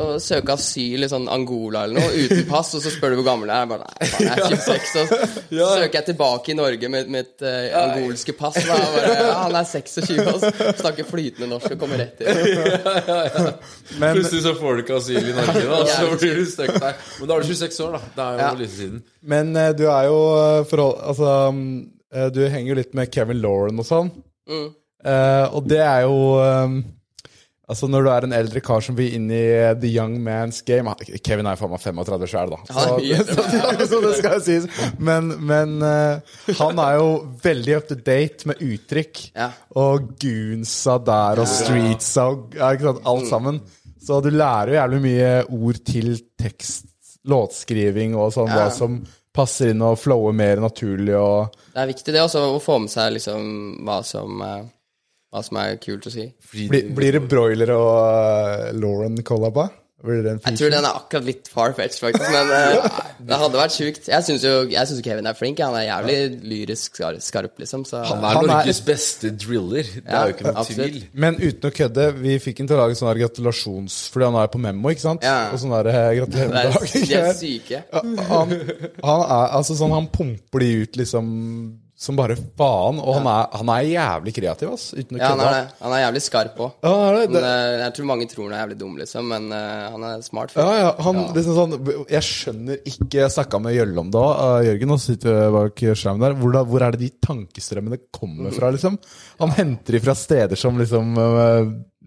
Speaker 4: å søke asyl i sånn Angola eller noe, uten pass, og så spør du hvor gammel jeg er. Bare, nei, faen, jeg er 26, så søker jeg tilbake i Norge med mitt uh, angolske pass. Da, og bare, ja, han er 26 og snakker flytende norsk og kommer rett inn.
Speaker 5: Men
Speaker 3: Plutselig så får du ikke asyl i Norge, da, så blir du stuck der. Men da er du 26 år, da. Det er jo
Speaker 4: Ja.
Speaker 3: lite siden.
Speaker 5: Men eh, du er jo eh, forhold, Altså, mm, eh, du henger jo litt med Kevin Lauren og sånn.
Speaker 4: Mm.
Speaker 5: Uh, og det er jo um, Altså, når du er en eldre kar som vil inn i the young man's game Kevin er jo faen meg 35 sjøl, da.
Speaker 4: Mye
Speaker 5: så, så det skal jo sies. Men, men uh, han er jo veldig up to date med uttrykk.
Speaker 4: Ja.
Speaker 5: Og goonsa der, og streetsa, og ikke sant, alt sammen. Så du lærer jo jævlig mye ord til tekst, låtskriving og sånn,
Speaker 4: Ja.
Speaker 5: hva som passer inn og flower mer naturlig og
Speaker 4: Det er viktig det også, å få med seg liksom hva som, eh, hva som er kult å si.
Speaker 5: Blir, blir det Broiler og uh, Lauren collaba? Blir en
Speaker 4: Jeg tror den er akkurat litt far-fetched, faktisk, men uh, det hadde vært sjukt. Jeg syns jo jeg synes jo Kevin er flink. Han er jævlig lyrisk skarp, liksom. Så
Speaker 3: Han er
Speaker 5: Han er-
Speaker 3: Norges beste driller. Det er jo ikke noe
Speaker 4: absolutt.
Speaker 3: tvil.
Speaker 5: Men uten å kødde, vi fikk ham til å lage sånn gratulasjons... Fordi han er på Memo, ikke sant?
Speaker 4: Ja.
Speaker 5: Og sånn der eh, gratulerer med
Speaker 4: er,
Speaker 5: dagen.
Speaker 4: de er syke.
Speaker 5: Han, han er altså sånn Han pumper de ut liksom som bare faen. Og han, er, han er jævlig kreativ, ass. Uten å
Speaker 4: Ja, han
Speaker 5: kødde.
Speaker 4: er det. Han er jævlig skarp òg.
Speaker 5: Ja, han det.
Speaker 4: Jeg tror mange tror han er jævlig dum, liksom, men uh, han er smart.
Speaker 5: Ja,
Speaker 4: fyr.
Speaker 5: ja, han liksom sånn Jeg skjønner ikke Jeg snakka med Gjølle om det òg, Jørgen, og sitter bak skjermen der. Hvor, da, hvor er det de tankestrømmene kommer fra, liksom? Han henter de fra steder som liksom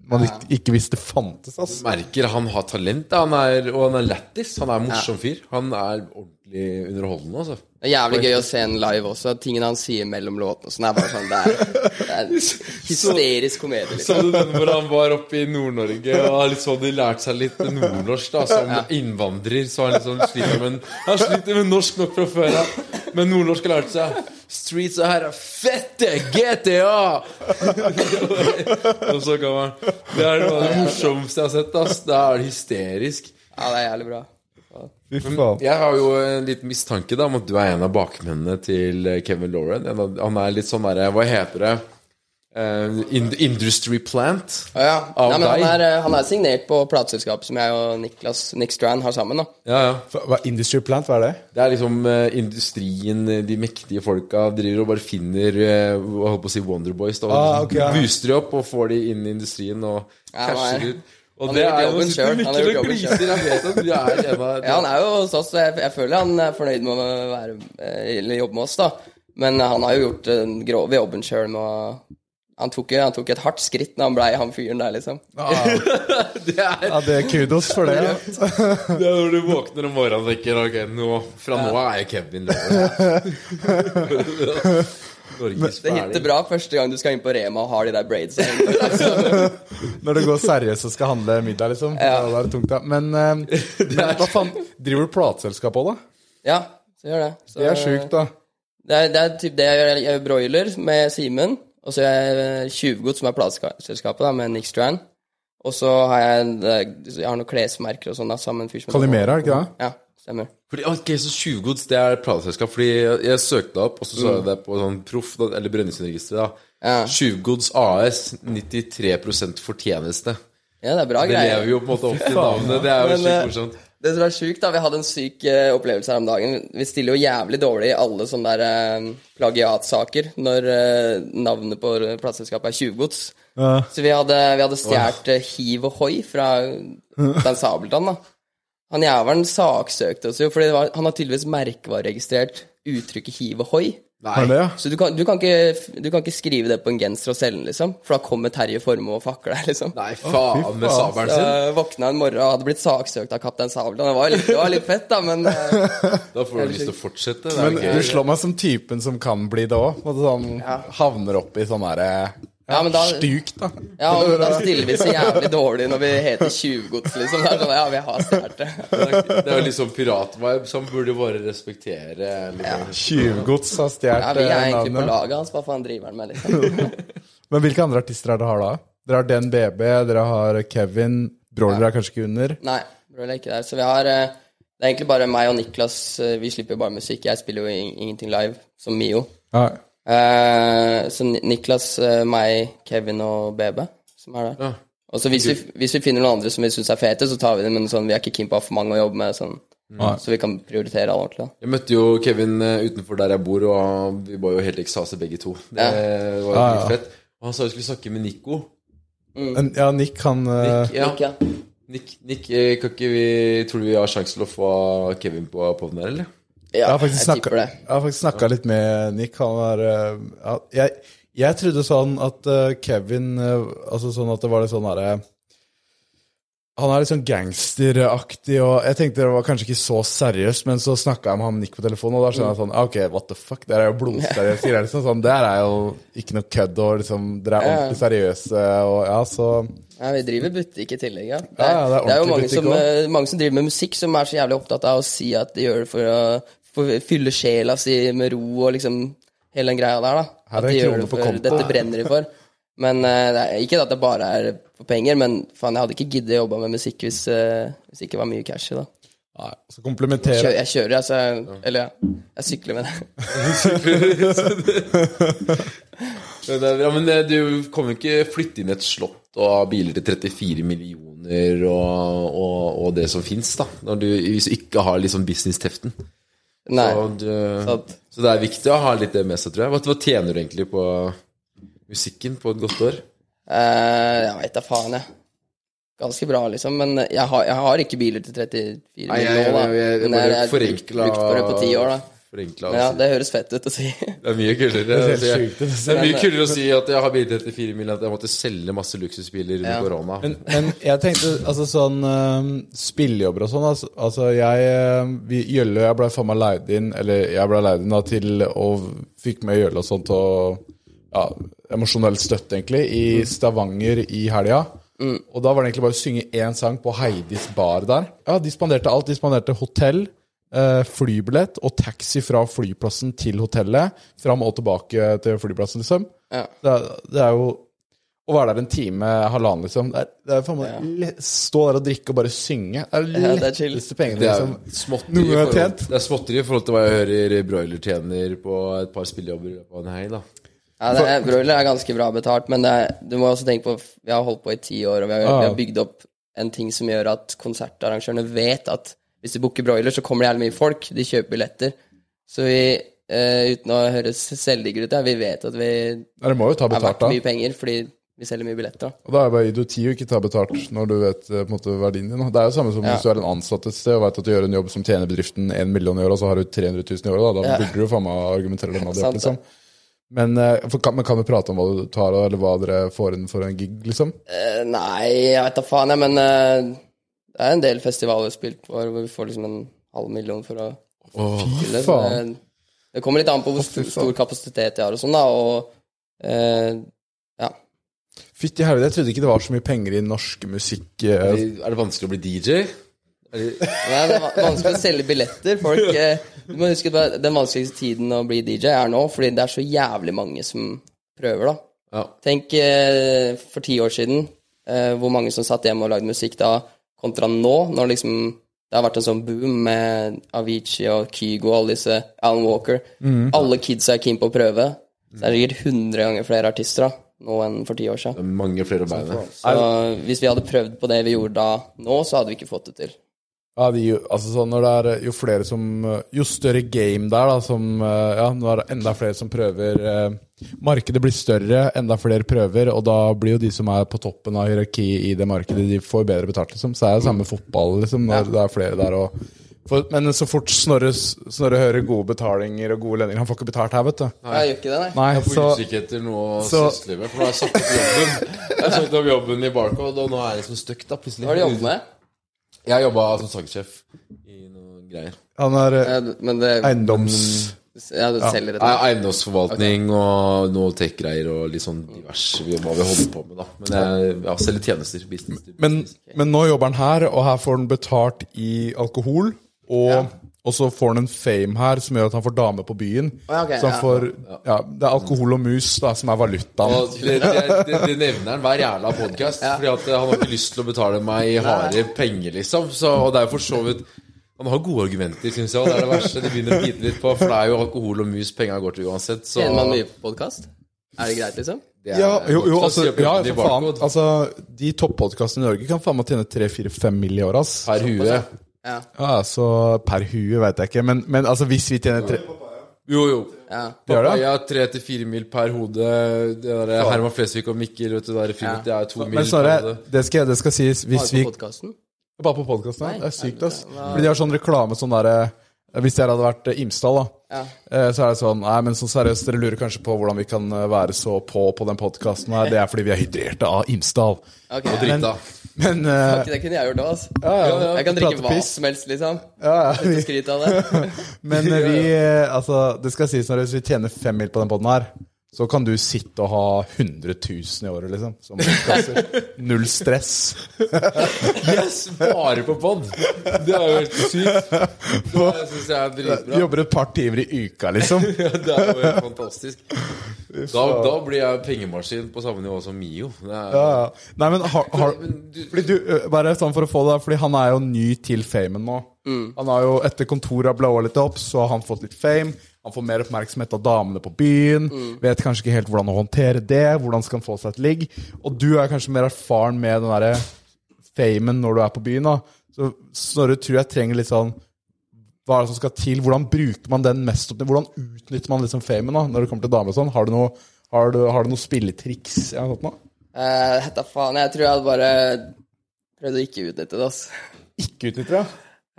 Speaker 5: man ikke, ikke visste fantes, Altså.
Speaker 3: Merker han har talent, han er, og han er lættis. Han er en morsom fyr. Han er ordentlig underholdende, altså.
Speaker 4: Det er jævlig gøy å se en live også. Tingene han sier mellom låtene sånn, er bare sånn Det er, det er hysterisk komedie,
Speaker 3: Så
Speaker 4: liksom.
Speaker 3: du den hvor han var oppe i Nord-Norge og har liksom sånn de lærte seg litt nordnorsk da som innvandrer? Så han liksom sliter med Han sliter med norsk nok fra før av, men nordnorsk har lært seg. Streets og her er fette GTA! og så kan man Det er noe av det morsomste jeg har sett. ass Det er hysterisk.
Speaker 4: Ja, det er jævlig bra.
Speaker 5: Fy faen.
Speaker 3: Jeg har jo en liten mistanke da om at du er en av bakmennene til eh, Kevin Lauren. Av, han er litt sånn derre Hva heter det? Uh, in- industry plant.
Speaker 4: Ja, ja.
Speaker 3: Av
Speaker 4: Nei, men han er, eh, han er signert på plateselskapet som jeg og Niklas, Nick Strand har sammen. da
Speaker 3: Ja, ja.
Speaker 5: Hva, Industry Plant, hva er det?
Speaker 3: Det er liksom uh, industrien, eh, de mektige folka driver og bare finner uh, holdt på å si Wonderboys. Da,
Speaker 5: Ah, ok, ja.
Speaker 3: Booster de opp og får de inn i industrien og
Speaker 4: Ja,
Speaker 3: casher
Speaker 4: er-
Speaker 3: ut. Og
Speaker 4: han
Speaker 3: det er jo
Speaker 4: jobben
Speaker 3: sitter
Speaker 4: selv. Han har gjort
Speaker 3: og
Speaker 4: jobben
Speaker 3: gliser. Jeg vet at du er en av
Speaker 4: Ja, han er jo hos oss. Jeg, jeg føler han er fornøyd med å være, eh, eller jobbe med oss, da. Men han har jo gjort den grove jobben sjøl med å han tok, han tok et hardt skritt når han blei han fyren der, liksom.
Speaker 3: Det er,
Speaker 5: Ja, det er kudos for det. ja.
Speaker 3: det er når du våkner om morgenen og tenker Ok, nå, fra nå av er jeg Kevin Lauren. Norges
Speaker 4: Det hitter bra første gang du skal inn på Rema og har de der braidsa.
Speaker 5: Når det går seriøst og skal handle middag, liksom.
Speaker 4: Ja.
Speaker 5: Da er det tungt, ja. Men, eh, men hva faen, driver du plateselskap òg, da?
Speaker 4: Ja, så gjør det. Så,
Speaker 5: Det er sjukt, da.
Speaker 4: Det er, det er typ det jeg gjør. Jeg gjør broiler med Simen. Og så gjør jeg Tjuvgodt, som er plateselskapet, da, med Nick Strand. Og så har jeg, jeg har noen klesmerker og sånn, da, sammen
Speaker 5: Kalimera, er det ikke det?
Speaker 4: Ja, stemmer.
Speaker 3: Fordi, ok, så Tjuvgods det er plateselskap. Fordi jeg, jeg søkte opp, og så så jeg det på sånn proff, eller Brønnøysundregisteret. da.
Speaker 4: Ja.
Speaker 3: AS, 93% fortjeneste.
Speaker 4: Ja, det er bra
Speaker 3: Det
Speaker 4: greier.
Speaker 3: lever jo på en måte opp til navnet. Det er jo sykt
Speaker 4: eh,
Speaker 3: morsomt.
Speaker 4: Det som er sjukt, da, vi hadde en syk uh, opplevelse her om dagen. Vi stiller jo jævlig dårlig i alle sånne der uh, plagiatsaker når uh, navnet på plateselskapet er Tjuvgods.
Speaker 5: Ja.
Speaker 4: Så vi hadde, vi hadde stjålet eh, Hiv og Hoi fra Dan Sabeltann, da. Han jævelen saksøkte oss jo, for han har tydeligvis merkevareregistrert uttrykket hiv og hoi.
Speaker 5: Ja?
Speaker 4: Så du kan, du, kan ikke, du kan ikke skrive det på en genser og selge den, liksom. For da kommer Terje Formoe og fakler deg, liksom.
Speaker 3: Nei, faen med sabelen sin.
Speaker 4: våkna en morgen og hadde blitt saksøkt av kaptein Sabeltann. Det var litt, det var litt fett, da, men eh,
Speaker 3: Da får du lyst til å fortsette. Det er
Speaker 5: Men du slår meg som typen som kan bli det òg. Sånn, havner opp i sånn derre
Speaker 4: Ja, men da-
Speaker 5: Stuk, da.
Speaker 4: ja, og da stiller vi så jævlig dårlig når vi heter Tjuvgods, liksom. Det er sånn, ja, vi har stjålet det.
Speaker 3: Det er jo liksom piratvibe som burde bare respektere. Liksom.
Speaker 5: Tjuvgods har stjålet
Speaker 4: Ja, vi er egentlig på laget hans. Hva faen driver han med, liksom?
Speaker 5: Men hvilke andre artister er det har da? Dere har DNBB, dere har Kevin. Broiler er kanskje ikke under.
Speaker 4: Nei, Broiler er ikke der. Så vi har eh, Det er egentlig bare meg og Niklas. eh, Vi slipper jo bare musikk. Jeg spiller jo ingenting live, som Mio.
Speaker 5: Ja.
Speaker 4: Eh, så Niklas, eh, meg, Kevin og BB som er der.
Speaker 3: Ja.
Speaker 4: Og så hvis vi, hvis vi finner noen andre som vi syns er fete, så tar vi dem, men sånn, vi er ikke keen på å ha for mange å jobbe med, sånn, så vi kan prioritere alle ordentlig. da.
Speaker 3: Jeg møtte jo Kevin eh, utenfor der jeg bor, og vi var jo helt ekstase begge to. Det var jo
Speaker 5: ah, ja.
Speaker 3: fett. Og han sa vi skulle snakke med Nico.
Speaker 5: Men, ja, Nick han Nick,
Speaker 3: Ja,
Speaker 4: Nick, ja.
Speaker 3: Nick, Nick kan ikke vi Tror du vi har sjanse til å få Kevin på poden her, eller?
Speaker 5: Jeg
Speaker 4: Ja,
Speaker 5: har faktisk
Speaker 4: jeg
Speaker 5: snakka, jeg har faktisk snakka litt med Nick. Han eh, ja, jeg, jeg trodde sånn at eh, Kevin eh, Altså sånn at det var litt sånn derre Han er litt sånn gangsteraktig, og jeg tenkte det var kanskje ikke så seriøst, men så snakka jeg med han Nick på telefonen, og da skjønner jeg sånn Ok, what the fuck? Det er jo blodseriøst. greier, Liksom, sånn, det her er jo ikke noe kødd, og liksom Dere er ordentlig seriøse, og ja, så
Speaker 4: Ja, vi driver butikk i tillegg, ja. Det er,
Speaker 5: ja, det er
Speaker 4: det er jo mange
Speaker 5: butikk
Speaker 4: som, eh, mange som driver med musikk, som er så jævlig opptatt av å si at de gjør det for å for å fylle sjela si med ro og liksom hele den greia der, da.
Speaker 5: Her
Speaker 4: At de gjør det for
Speaker 5: konto.
Speaker 4: Dette brenner de for. Men uh, det er ikke at det bare er for penger, men faen, jeg hadde ikke giddet å jobbe med musikk hvis, uh, hvis det ikke var mye cash i det.
Speaker 5: Nei, så komplementere
Speaker 4: jeg kjører, altså. Jeg, eller ja, jeg sykler med det.
Speaker 3: Men Ja, men eh, du kommer jo ikke flytte inn i et slott og ha biler til 34 millioner og, og, og det som fins, da. Når du, hvis du ikke har liksom business-teften.
Speaker 4: Nei.
Speaker 3: Så, du, så det er viktig å ha litt det med seg, tror jeg. Hva, hva tjener du egentlig på musikken på et godt år?
Speaker 4: Eh, jeg veit da faen, jeg. Ganske bra, liksom. Men jeg har, jeg har ikke biler til 34
Speaker 3: Nei, jeg, jeg, jeg, jeg, jeg,
Speaker 4: jeg, jeg- ti år, da.
Speaker 3: Forenkla
Speaker 4: ja, det høres fett ut å si.
Speaker 3: Det er mye kulere.
Speaker 5: Det er sjukt, det
Speaker 3: Det er mye kulere å si at jeg har bil til 34 mil, at jeg måtte selge masse luksusbiler under
Speaker 4: Ja.
Speaker 3: korona.
Speaker 5: Men, men jeg tenkte altså sånn spillejobber og sånn altså, altså jeg vi, Jølle og jeg ble faen meg leid inn Eller jeg ble leid inn da til Og fikk med Jølle og sånt å ja, emosjonell støtte egentlig I Stavanger i helga Og da var det egentlig bare å synge én sang På Heidis bar der Ja, de spanderte alt De spanderte hotell Flybillett og taxi fra flyplassen til hotellet Fram og tilbake til flyplassen liksom
Speaker 4: Ja.
Speaker 5: det er, det er jo å være der en time, halvannen, liksom. Det er, det er faen meg ja. Stå der og drikke og bare synge. Det er de
Speaker 4: Ja, det er
Speaker 5: letteste pengene,
Speaker 3: Det er
Speaker 5: liksom. noen har tjent.
Speaker 3: Det er småtteri i forhold til hva jeg hører Broiler tjener på et par spillejobber på en hei, da.
Speaker 4: Ja, det er, broiler er ganske bra betalt, men det er, du må også tenke på Vi har holdt på i ti år, og vi har, vi har bygd opp en ting som gjør at konsertarrangørene vet at hvis du booker broiler, så kommer det jævlig mye folk. De kjøper billetter. Så vi, eh, uten å høres selvdigger ut, ja, vi vet at vi
Speaker 5: Dere må jo ta betalt,
Speaker 4: har
Speaker 5: da.
Speaker 4: mye penger fordi vi selger mye billetter. da.
Speaker 5: Og da er det bare idioti å ikke ta betalt når du vet eh, på en måte verdien din. da. Det er jo samme som
Speaker 4: Ja.
Speaker 5: hvis du er en ansatt et sted og vet at du gjør en jobb som tjener bedriften 1 million i året, og så har du 300 000 i året. Da, da
Speaker 4: Ja.
Speaker 5: burde du faen meg argumentere det med det. Liksom. Men, eh, kan, kan vi prate om hva du tar, eller hva dere får inn for en gig, liksom?
Speaker 4: Uh, nei, jeg vet da faen, jeg, men eh, det er en del festivaler spilt på hvor vi får liksom en halv million for å spille. så det- Det kommer litt an på hvor stor, stor kapasitet jeg har og sånn, da, og eh, ja.
Speaker 5: Fytti helvete, jeg trodde ikke det var så mye penger i norsk musikk. eh,
Speaker 3: Er det vanskelig å bli DJ? Er det,
Speaker 4: Nei, det er vanskelig å selge billetter. Folk eh, Du må huske at den vanskeligste tiden å bli DJ er nå, fordi det er så jævlig mange som prøver, da.
Speaker 3: ja.
Speaker 4: Tenk eh, for ti år siden, eh, hvor mange som satt hjemme og lagde musikk da, kontra nå, når liksom det har vært en sånn boom med Avicii og Kygo og alle disse, Alan Walker. Alle kidsa er keen på å prøve. Så det er sikkert 100 ganger flere artister da, nå enn for ti år siden.
Speaker 3: Det er mange flere beine.
Speaker 4: Så hvis vi hadde prøvd på det vi gjorde da nå, så hadde vi ikke fått det til.
Speaker 5: Ja, de, altså når det er eh, jo flere som eh, Jo større game det er, da, som eh, Ja, nå er det enda flere som prøver. eh, Markedet blir større, enda flere prøver, og da blir jo de som er på toppen av hierarkiet i det markedet, de får bedre betalt, liksom. Så er det samme fotball, liksom, når det er flere der og for, Men så fort Snorre, Snorre hører gode betalinger og gode lønninger Han får ikke betalt her, vet du.
Speaker 4: Jeg gjør ikke det, nei.
Speaker 5: Nei,
Speaker 3: Jeg er på
Speaker 5: så
Speaker 3: utkikk etter noe
Speaker 5: så-
Speaker 3: for nå har jeg sagt opp jobben. Jeg har sagt opp jobben i Barcode, og nå er jeg liksom stuck, da, plutselig.
Speaker 4: Hva har du jobbet med?
Speaker 3: Jeg har jobba som sangsjef i noen greier.
Speaker 5: han er eh,
Speaker 4: Men det
Speaker 5: eiendoms...
Speaker 4: Ja, du selger det?
Speaker 3: Ja. Eiendomsforvaltning og noe tech-greier og litt sånn diverse hva vi holder på med, da. Men jeg ja, selger tjenester. Business. business.
Speaker 5: Men, men nå jobber han her, og her får han betalt i alkohol. Og, og så får han en fame her som gjør at han får dame på byen.
Speaker 4: Okay,
Speaker 5: så han
Speaker 4: ja.
Speaker 5: får, ja, Det er alkohol og mus da, som er valutaen.
Speaker 3: Og det, det, det, det nevner han hver jævla podkast, Fordi han har ikke lyst til å betale meg harde penger, liksom. Så, og det er for så vidt Han har gode argumenter, syns jeg. Og det er det verste de begynner å bite litt på, for det er jo alkohol og mus penga går til uansett. Så
Speaker 4: Tjener man mye på podkast? Er det greit, liksom?
Speaker 3: er
Speaker 5: Ja, jo, jo, altså, ja, for faen. Altså, de toppodkastene i Norge kan faen meg tjene 3-4-5 mill. i året.
Speaker 3: Per hue.
Speaker 4: Ja.
Speaker 5: Ah, så per hue veit jeg ikke, men, men altså, hvis vi tjener tre...
Speaker 3: Jo, jo.
Speaker 4: ja.
Speaker 3: Papaya tre til fire mil per hode. Det der Herman Flesvig og Mikkel, vet du, det film, ja. det er to mil
Speaker 5: Men
Speaker 3: per
Speaker 5: Snorre,
Speaker 3: hode.
Speaker 5: det skal, det skal sies hvis vi? Bare på podkasten?
Speaker 4: Ja.
Speaker 5: Det er sykt, ass. Fordi de har sånn reklame sånn derre Hvis jeg hadde vært eh, Imsdal, da,
Speaker 4: Ja.
Speaker 5: eh, så er det sånn Nei, men så seriøst, dere lurer kanskje på hvordan vi kan eh, være så på på den podkasten her. Det er fordi vi er hydrerte av Imsdal.
Speaker 4: Okay.
Speaker 3: Og drita.
Speaker 5: Men eh,
Speaker 4: Ok, det kunne jeg gjort òg, altså.
Speaker 5: ja, ja,
Speaker 4: Jeg kan drikke hva som helst, liksom.
Speaker 5: Ja, ja, vi,
Speaker 4: av det.
Speaker 5: men eh, vi eh, Altså, det skal sies når vi tjener fem mil på den poden her, så kan du sitte og ha 100 000 i året, liksom. Som. Null stress.
Speaker 3: Yes, bare på pod! Det er jo helt sykt. Det syns jeg er dritbra.
Speaker 5: jobber et par timer i uka, liksom.
Speaker 3: Ja, det er jo helt fantastisk. Da, da blir jeg pengemaskin på samme nivå som Mio. Det er,
Speaker 5: Ja, ja. Nei, men har, har Fordi du, bare sånn for å få det Fordi han er jo ny til famen nå Han har jo, etter kontoret har blåa litt opp Så har han fått litt fame Han får mer oppmerksomhet av damene på byen Vet kanskje ikke helt hvordan å håndtere det Hvordan skal han få seg et ligg Og du er kanskje mer erfaren med den der Famen når du er på byen da Så Snorre tror jeg trenger litt sånn hva er det som skal til? Hvordan bruker man den mest? Hvordan utnytter man liksom famen da, når det kommer til damer og sånn? Har du noe, har du, har du noe spilletriks? Ja, sånt noe?
Speaker 4: Uh, Hetta faen. Jeg tror jeg hadde bare prøvd å ikke utnytte det, altså.
Speaker 5: Ikke utnytte det?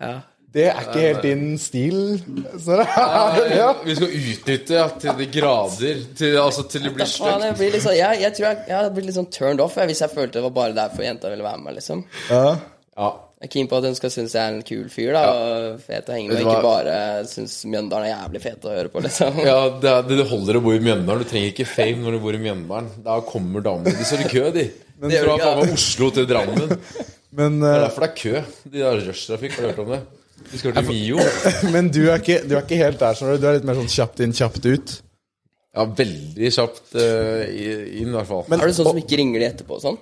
Speaker 4: Ja.
Speaker 5: Det er ikke helt din stil. Så det er, ja.
Speaker 3: Vi skal utnytte ja, til de grader. Til, altså til det blir stygt.
Speaker 4: jeg, blir litt sånn, jeg, jeg tror jeg, jeg hadde blitt litt sånn turned off jeg, hvis jeg følte det var bare derfor jenta ville være med. liksom
Speaker 5: Ja.
Speaker 3: Ja.
Speaker 4: Jeg er keen på at hun skal synes jeg er en kul fyr da og fet å henge med, ikke bare synes Mjøndalen er jævlig fet å høre på. liksom
Speaker 3: Ja, det, er- det holder å bo i Mjøndalen. Du trenger ikke fame når du bor i Mjøndalen. Da kommer damene. De står i kø, de.
Speaker 4: Det
Speaker 3: Fra faen meg Oslo til Drammen. Det er
Speaker 5: eh,
Speaker 3: derfor det er kø. De der rushtrafikk, har du hørt om det? Du skal til Mio.
Speaker 5: men du, er ikke, du er ikke helt der, skjønner du. Er litt mer sånn kjapt inn, kjapt ut.
Speaker 3: Ja, veldig kjapt uh, inn, i hvert fall.
Speaker 4: Men, Er det sånn som ikke ringer de etterpå og sånn?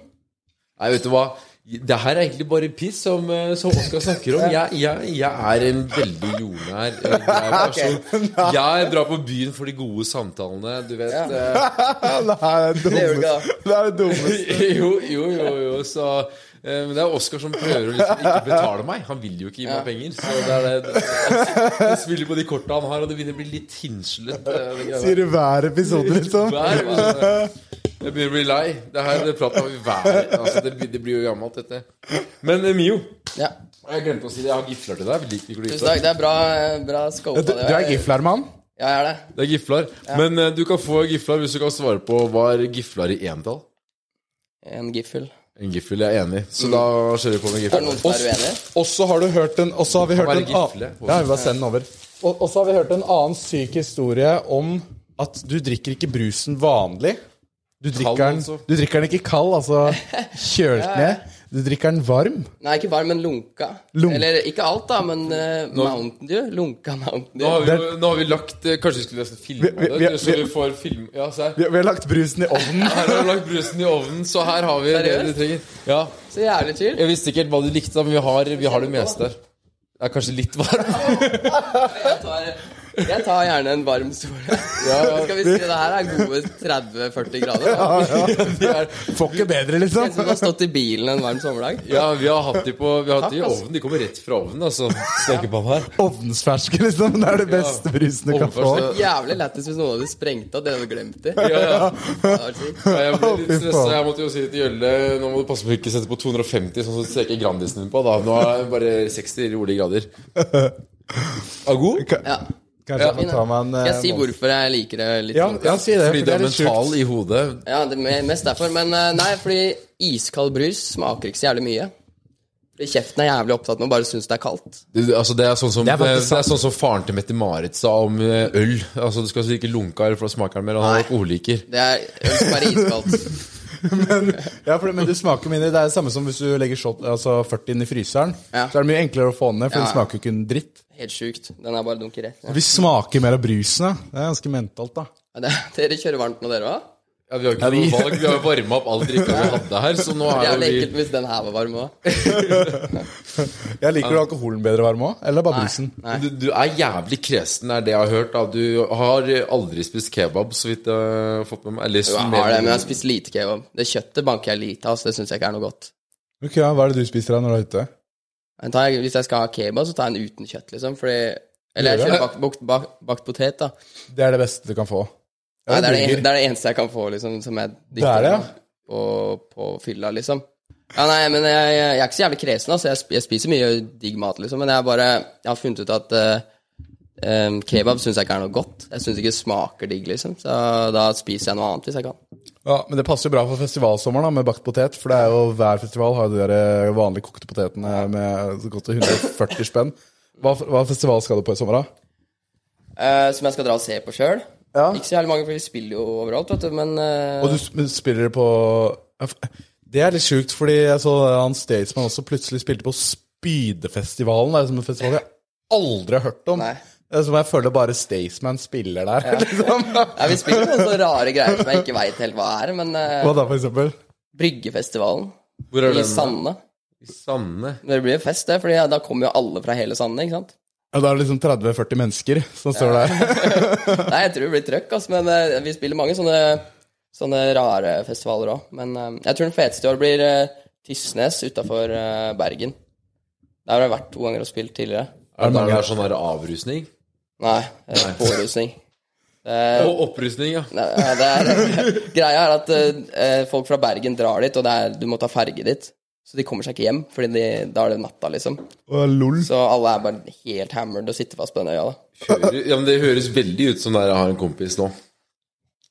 Speaker 3: Nei, vet du hva? Det her er egentlig bare piss, som, eh, som Oskar snakker om. Jeg, jeg, jeg er en veldig jordnær eh, grei person. Jeg drar på byen for de gode samtalene, du vet.
Speaker 4: Ja.
Speaker 3: Nei,
Speaker 5: det er det dummeste. Det er det dummeste.
Speaker 3: jo, jo, jo, jo, så Men det er Oskar som prøver å liksom ikke betale meg. Han vil jo ikke gi meg penger. Så det er det, det han, spiller på de korta han har, og det begynner å bli litt hinslet. eh.
Speaker 5: Sier du hver episode, liksom?
Speaker 3: Hver episode. Jeg begynner å bli lei. Det her det prater vi hver altså, det, blir- det blir jo gammelt, dette. Men eh, Mio,
Speaker 4: Ja.
Speaker 3: jeg glemte å si det. Jeg har gifler til deg. Liker du
Speaker 4: Tusen
Speaker 3: gifler?
Speaker 4: takk. Det er bra, bra scopa.
Speaker 5: Du, du er giflermann?
Speaker 4: Ja, jeg er det.
Speaker 3: Det er gifler. Men eh, du kan få gifler hvis du kan svare på hva er gifler i entall.
Speaker 4: En giffel.
Speaker 3: En giffel, jeg er enig. Så da kjører vi på med
Speaker 4: Er det
Speaker 3: giffel.
Speaker 4: noen som er uenige?
Speaker 5: Og så har du hørt en Og så har vi hørt en annen
Speaker 3: gifle.
Speaker 5: Ja, vi bare send den over. Og, og så har vi hørt en annen syk historie om at du drikker ikke brusen vanlig. Du drikker, den,
Speaker 3: altså.
Speaker 5: du drikker den ikke kald, altså kjølt ned. Du drikker den varm.
Speaker 4: Nei, ikke varm, men lunka.
Speaker 5: Lunk-
Speaker 4: Eller ikke alt, da, men uh, Mountain Dew. Lunka Mountain
Speaker 3: Nå har, vi, jo- nå har vi lagt eh, Kanskje vi skulle nesten filme
Speaker 5: Vi- vi- vi-
Speaker 3: det, så vi får film Ja, se her.
Speaker 5: Vi, vi har lagt brusen i ovnen.
Speaker 3: Her har vi lagt brusen i ovnen, så her har vi det du trenger. Ja,
Speaker 4: Så jævlig chill.
Speaker 3: Jeg visste ikke helt hva du likte, men vi har, vi har det meste her. Det er kanskje litt varmt.
Speaker 4: Jeg tar, gjerne en varm stol. Skal vi si det her er gode 30-40 grader? Da.
Speaker 5: Får ikke bedre, liksom.
Speaker 4: som du har stått i bilen en varm sommerdag.
Speaker 3: Ja, vi har hatt de på Vi har hatt de i ovnen. De kommer rett fra ovnen, altså. Stekepann her.
Speaker 5: Ovnsferske, liksom. Det er det beste brusen du kan få.
Speaker 4: Jævlig lættis hvis noen hadde sprengt av det du hadde glemt det.
Speaker 3: Ja, ja. Ja, jeg ble litt stressa. Jeg måtte jo si til Jølle Nå må du passe på å ikke sette på 250, sånn som du steker Grandisen din på. da Nå er det bare 60 rolige grader. Er god?
Speaker 4: Ja.
Speaker 5: Kanskje jeg får ta meg en
Speaker 4: Skal jeg si
Speaker 5: eh,
Speaker 4: hvorfor jeg liker det litt?
Speaker 5: Ja, ja, si det.
Speaker 3: Fordi
Speaker 5: For
Speaker 3: du
Speaker 5: det
Speaker 3: er
Speaker 5: er litt
Speaker 3: mental i hodet.
Speaker 4: Ja, det er mest derfor. Men eh, nei, fordi iskald brus smaker ikke så jævlig mye. Fordi kjeften er jævlig opptatt med å bare synes det er kaldt.
Speaker 3: Det, altså det, er sånn som,
Speaker 5: Det
Speaker 3: det,
Speaker 5: er
Speaker 3: er
Speaker 5: faktisk
Speaker 3: sånn som faren til Mette-Marit sa om eh, øl. Altså Du skal altså ikke lunke øl, for da smaker den mer. Han er alkoholiker.
Speaker 4: Det er øl som er iskaldt.
Speaker 5: Ja, for, men det smaker mindre. Det er det samme som hvis du legger shot, altså 40 inn i fryseren.
Speaker 4: Ja.
Speaker 5: Så er det mye enklere å få den ned, for
Speaker 4: Ja,
Speaker 5: det smaker jo ikke en dritt.
Speaker 4: Helt sjukt. Den er bare dunker rett.
Speaker 5: Vi smaker mer av brusen, da. Det er ganske mentalt, da.
Speaker 4: Ja, det, dere kjører varmt nå, dere òg?
Speaker 3: Ja, Vi har ikke noe valg. Vi har varma opp all drikka vi hadde her, så nå
Speaker 4: Det
Speaker 3: er jo vi
Speaker 4: ekkelt hvis den her var varm òg.
Speaker 5: Jeg liker du alkoholen bedre varm òg, eller bare brusen?
Speaker 4: Nei.
Speaker 3: du, du er jævlig kresen, er det jeg har hørt. da Du har aldri spist kebab, så vidt jeg har fått med meg. Eller
Speaker 4: Jo, jeg har det, men jeg har spist lite kebab. Det kjøttet banker jeg lite av, så det syns jeg ikke er noe godt.
Speaker 5: Ok, ja, Hva er det du spiser da når du er ute?
Speaker 4: Men tar jeg, hvis jeg skal ha kebab, så tar jeg en uten kjøtt, liksom. Fordi Eller jeg
Speaker 5: Gjør
Speaker 4: kjører bakt, bakt, bakt, bakt potet, da.
Speaker 5: Det er det beste du kan få.
Speaker 4: Nei, det, er det, det er det eneste jeg kan få, liksom, som jeg
Speaker 5: Det er ja.
Speaker 4: på, på fylla, liksom. Ja, nei, men jeg, jeg, er ikke så jævlig kresen, altså. Jeg, jeg spiser mye digg mat, liksom. Men jeg bare Jeg har funnet ut at uh, kebab syns jeg ikke er noe godt. Jeg syns ikke det smaker digg, liksom. Så da spiser jeg noe annet hvis jeg kan.
Speaker 5: Ja, Men det passer jo bra for festivalsommeren da, med bakt potet. For det er jo hver festival har jo de der eh, vanlige kokte potetene med så godt til 140 spenn. Hva, hva festival skal du på i sommer, da?
Speaker 4: Uh, som jeg skal dra og se på sjøl.
Speaker 5: Ja.
Speaker 4: Ikke så jævlig mange, for vi spiller jo overalt, vet du, men eh,
Speaker 5: Og du sp- spiller på Det er litt sjukt, fordi jeg så han Statesman også plutselig spilte på Spydefestivalen. Det er som en festival jeg aldri har hørt om.
Speaker 4: Nei.
Speaker 5: Det er som jeg føler bare Staysman spiller der. liksom.
Speaker 4: ja, Vi spiller noen så rare greier som jeg ikke veit helt hva er, men eh,
Speaker 5: Hva da, for eksempel?
Speaker 4: Bryggefestivalen
Speaker 3: Hvor er
Speaker 4: i
Speaker 3: den?
Speaker 4: Sande.
Speaker 3: I Sande.
Speaker 4: Det blir jo fest, det, for da kommer jo alle fra hele Sande, ikke sant?
Speaker 5: Ja, Da er det liksom 30-40 mennesker som står der.
Speaker 4: Nei, jeg tror det blir trøkk, altså, men eh, vi spiller mange sånne, sånne rare festivaler òg. Men eh, jeg tror den feteste i år blir uh, Tysnes utafor Bergen. Der har jeg vært to ganger og spilt tidligere.
Speaker 3: Er det der det er sånn avrusning?
Speaker 4: Nei, eh, pårusning.
Speaker 3: Og opprusning, ja.
Speaker 4: Nei, ja, det er, greia er at eh, folk fra Bergen drar dit, og det er, du må ta ferge dit. Så de kommer seg ikke hjem, Fordi da er det natta, liksom.
Speaker 5: Og lol.
Speaker 4: Så alle er bare helt hammered og sitter fast på den øya. da.
Speaker 3: Hører, ja, men Det høres veldig ut som der jeg har en kompis nå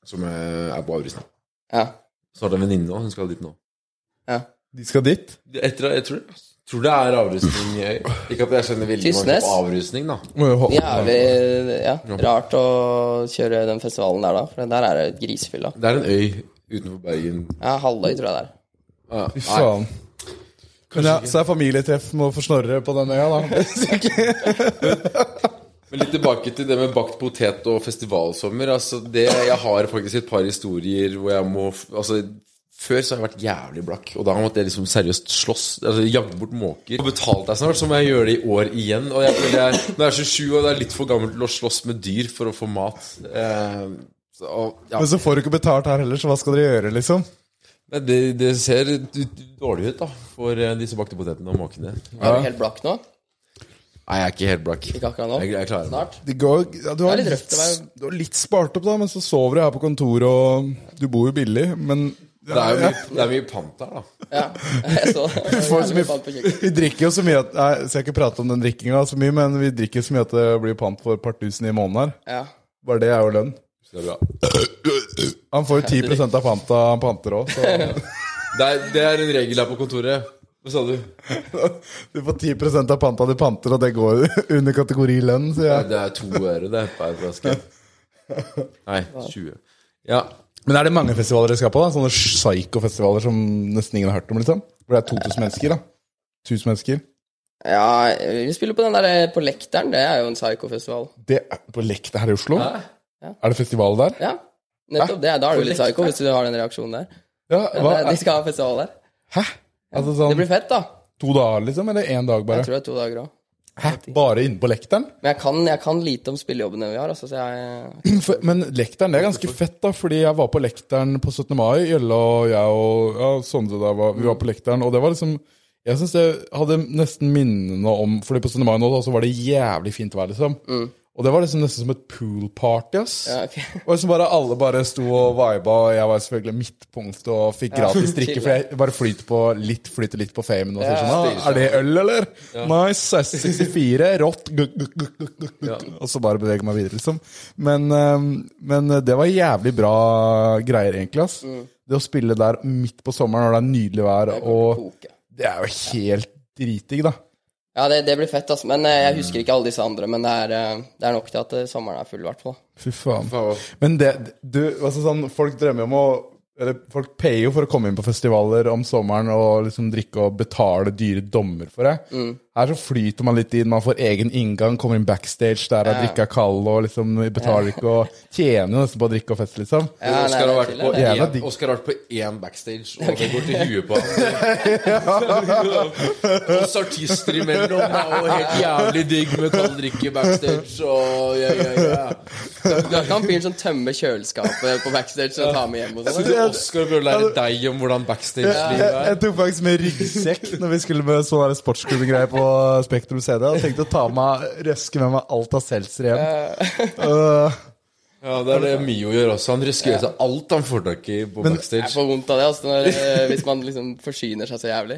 Speaker 3: som er på Aurisen.
Speaker 4: Ja.
Speaker 3: Snart en venninne nå, hun skal dit nå.
Speaker 4: ja.
Speaker 5: De skal dit?
Speaker 3: Etter, jeg tror, tror det er avrusning Ikke at jeg kjenner veldig mange på avrusning, da.
Speaker 4: Jævlig ja, rart å kjøre den festivalen der, da. For der er det grisefyll, da.
Speaker 3: Det er en øy utenfor Bergen.
Speaker 4: Ja, Halvøy, tror jeg det er.
Speaker 5: Fy faen. Men ja, så er familietreff med å få snorre på den øya, da.
Speaker 3: Men litt tilbake til det med bakt potet og festivalsommer. Altså det, jeg har faktisk et par historier hvor jeg må altså, Før så har jeg vært jævlig blakk, og da måtte jeg liksom seriøst slåss. Altså Jagde bort måker. Og betalt deg snart, så må jeg gjøre det i år igjen. Og jeg føler jeg, Nå er jeg 27 og det er litt for gammel til å slåss med dyr for å få mat. Eh, så, og, ja.
Speaker 5: Men så får du ikke betalt her heller, så hva skal dere gjøre, liksom?
Speaker 3: Nei, det, det ser dårlig ut da for eh, disse bakte potetene og måkene.
Speaker 4: Er du helt blakk nå?
Speaker 3: Nei, jeg er ikke helt blakk.
Speaker 4: Ikke akkurat nå?
Speaker 3: Jeg, jeg klarer.
Speaker 4: Snart?
Speaker 5: Det går, ja, du, har
Speaker 4: Det litt
Speaker 5: litt,
Speaker 4: røft, det var-
Speaker 5: du har litt spart opp, da, men så sover du her på kontoret, og du bor jo billig, men
Speaker 3: Det er jo mye, det er mye pant her, da.
Speaker 4: Ja. Jeg så
Speaker 5: det. så mye-. Vi drikker jo så mye at Jeg skal ikke prate om den drikkinga så mye, men vi drikker så mye at det blir pant for et par tusen i måneden her.
Speaker 4: Ja.
Speaker 5: Bare det er jo lønn.
Speaker 3: Så det er bra.
Speaker 5: Han får jo 10% av panta han panter òg, så
Speaker 3: Det er, det er en regel her på kontoret. Hva sa du?
Speaker 5: Du får 10% av panta du panter, og det går under kategori lønn, sier jeg.
Speaker 3: Det er to øre, det, på en flaske. Nei, 20. Ja.
Speaker 5: Men er det mange festivaler dere skal på? da? Sånne psycho-festivaler som nesten ingen har hørt om? liksom? Hvor det er 2000 mennesker? da? 1000 mennesker?
Speaker 4: Ja, vi spiller på den der eh, på Lekteren. Det er jo en psycho-festival.
Speaker 5: Det er på Lekteren her i Oslo?
Speaker 3: Hæ?
Speaker 5: Er det festival der?
Speaker 4: Ja, nettopp det. Da er du litt psycho hvis du har den reaksjonen der.
Speaker 5: Ja, hva?
Speaker 4: Det- De skal ha festival der.
Speaker 5: Hæ? Altså
Speaker 4: Det
Speaker 5: sånn
Speaker 4: blir fett, da.
Speaker 5: to dager, liksom? Eller én dag bare?
Speaker 4: Jeg tror det er to dager òg.
Speaker 5: Hæ? Bare inne på Lekteren?
Speaker 4: Men jeg kan, jeg kan lite om spillejobbene vi har, altså, så jeg
Speaker 5: For, men Lekteren det er ganske fett, da. Fordi jeg var på Lekteren på 17. mai. Gjølle og jeg og ja, Sondre der var, vi var på Lekteren. Og det var liksom Jeg syns jeg hadde nesten minnene om Fordi på 17. mai nå da, så var det jævlig fint vær, liksom. Og det var liksom nesten som et poolparty, ass.
Speaker 4: Ja, ok.
Speaker 5: Og liksom bare alle bare sto og viba, og jeg var selvfølgelig midtpunkt og fikk gratis drikke. For jeg bare flyter på litt, flyter litt på famen og sier sånn ah, Er det øl, eller? Nice. 64. Rått. Guk, guk, guk, guk, guk, guk. Og så bare beveger meg videre, liksom. Men, øhm, men det var jævlig bra greier, egentlig, ass. Det å spille der midt på sommeren når det er nydelig vær, og
Speaker 4: Koke.
Speaker 5: det er jo helt dritdigg, da.
Speaker 4: Ja, det, det blir fett, altså. Men eh, jeg husker ikke alle disse andre. Men det er, eh, det er nok til at eh, sommeren er full, i hvert fall.
Speaker 5: Fy faen. Men det, du, altså sånn, folk drømmer om å eller folk payer jo for å komme inn på festivaler om sommeren og liksom drikke og betale dyre dommer for det. Her så flyter man litt inn, man får egen inngang, kommer inn backstage, der er
Speaker 4: Ja.
Speaker 5: drikka kald og liksom betaler ikke og tjener jo nesten på å drikke og feste, liksom.
Speaker 4: Ja,
Speaker 3: Oskar har vært på. Én- Oskar har vært på én backstage, og det går til huet på ham. Oss artister imellom, er jo helt jævlig digg med kald drikke backstage og ja, ja, ja.
Speaker 4: Du kan fyren som tømmer kjøleskapet på backstage og tar med hjem og
Speaker 3: Så
Speaker 4: sånn?
Speaker 3: du, Oskar burde lære deg om hvordan backstage-livet er.
Speaker 5: jeg tok faktisk med ryggsekk når vi skulle med sånn der sportsklubben-greie på Spektrum CD. Og tenkte å ta meg, røske med meg alt av seltzer hjem. Øh,
Speaker 3: Ja, Det er det Mio gjør også. Han røsker i seg alt han får tak i på
Speaker 4: Jeg
Speaker 3: backstage.
Speaker 4: får vondt av det altså, når, eh, hvis man liksom forsyner seg så jævlig.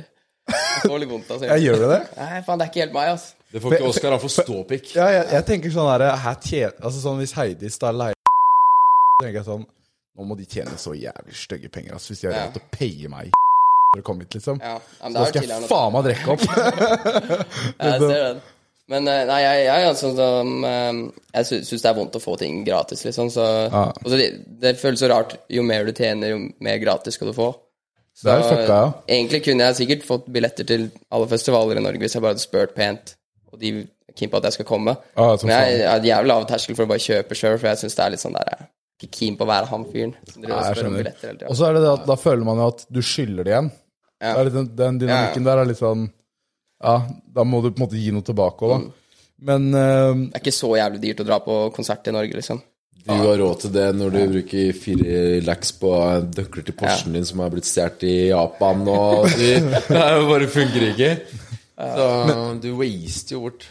Speaker 4: Jeg får litt vondt av det.
Speaker 5: jeg gjør det det?
Speaker 4: Nei, faen, det er ikke helt meg, altså.
Speaker 3: Det får ikke Oskar, han får ståpikk.
Speaker 5: Ja, jeg, jeg tenker sånn her, her tjen, altså sånn Hvis Heidi står leier Så tenker jeg sånn Nå må de tjene så jævlig stygge penger altså, Hvis de har
Speaker 4: Ja.
Speaker 5: råd til å paye meg For å komme hit liksom
Speaker 4: Ja, men
Speaker 5: Da skal jeg faen meg drikke opp
Speaker 4: Ja, jeg ser den. Men eh, nei, jeg, jeg altså, eh, Jeg syns det er vondt å få ting gratis, liksom. Så,
Speaker 5: Ja.
Speaker 4: så det, det føles så rart. Jo mer du tjener, jo mer gratis skal du få. Så,
Speaker 5: Det er fucka, ja.
Speaker 4: Egentlig kunne jeg sikkert fått billetter til alle festivaler i Norge hvis jeg bare hadde spurt pent, og de keen på at jeg skal komme.
Speaker 5: Ja,
Speaker 4: Men jeg, jeg er jævlig lav terskel for å bare kjøpe sjøl, for jeg syns det er litt sånn der Jeg er ikke keen på å være han fyren. Og
Speaker 5: så er det det at da føler man jo at du skylder det igjen
Speaker 4: Ja.
Speaker 5: Den, den dynamikken der er litt sånn Ja, da må du på en måte gi noe tilbake òg, da. Men uh,
Speaker 4: Det er ikke så jævlig dyrt å dra på konsert i Norge, liksom.
Speaker 3: Du har råd til det når du bruker fire lax på døkler til Porschen din som er blitt stjålet i Japan, og du, det bare funker ikke. Så du waster jo bort.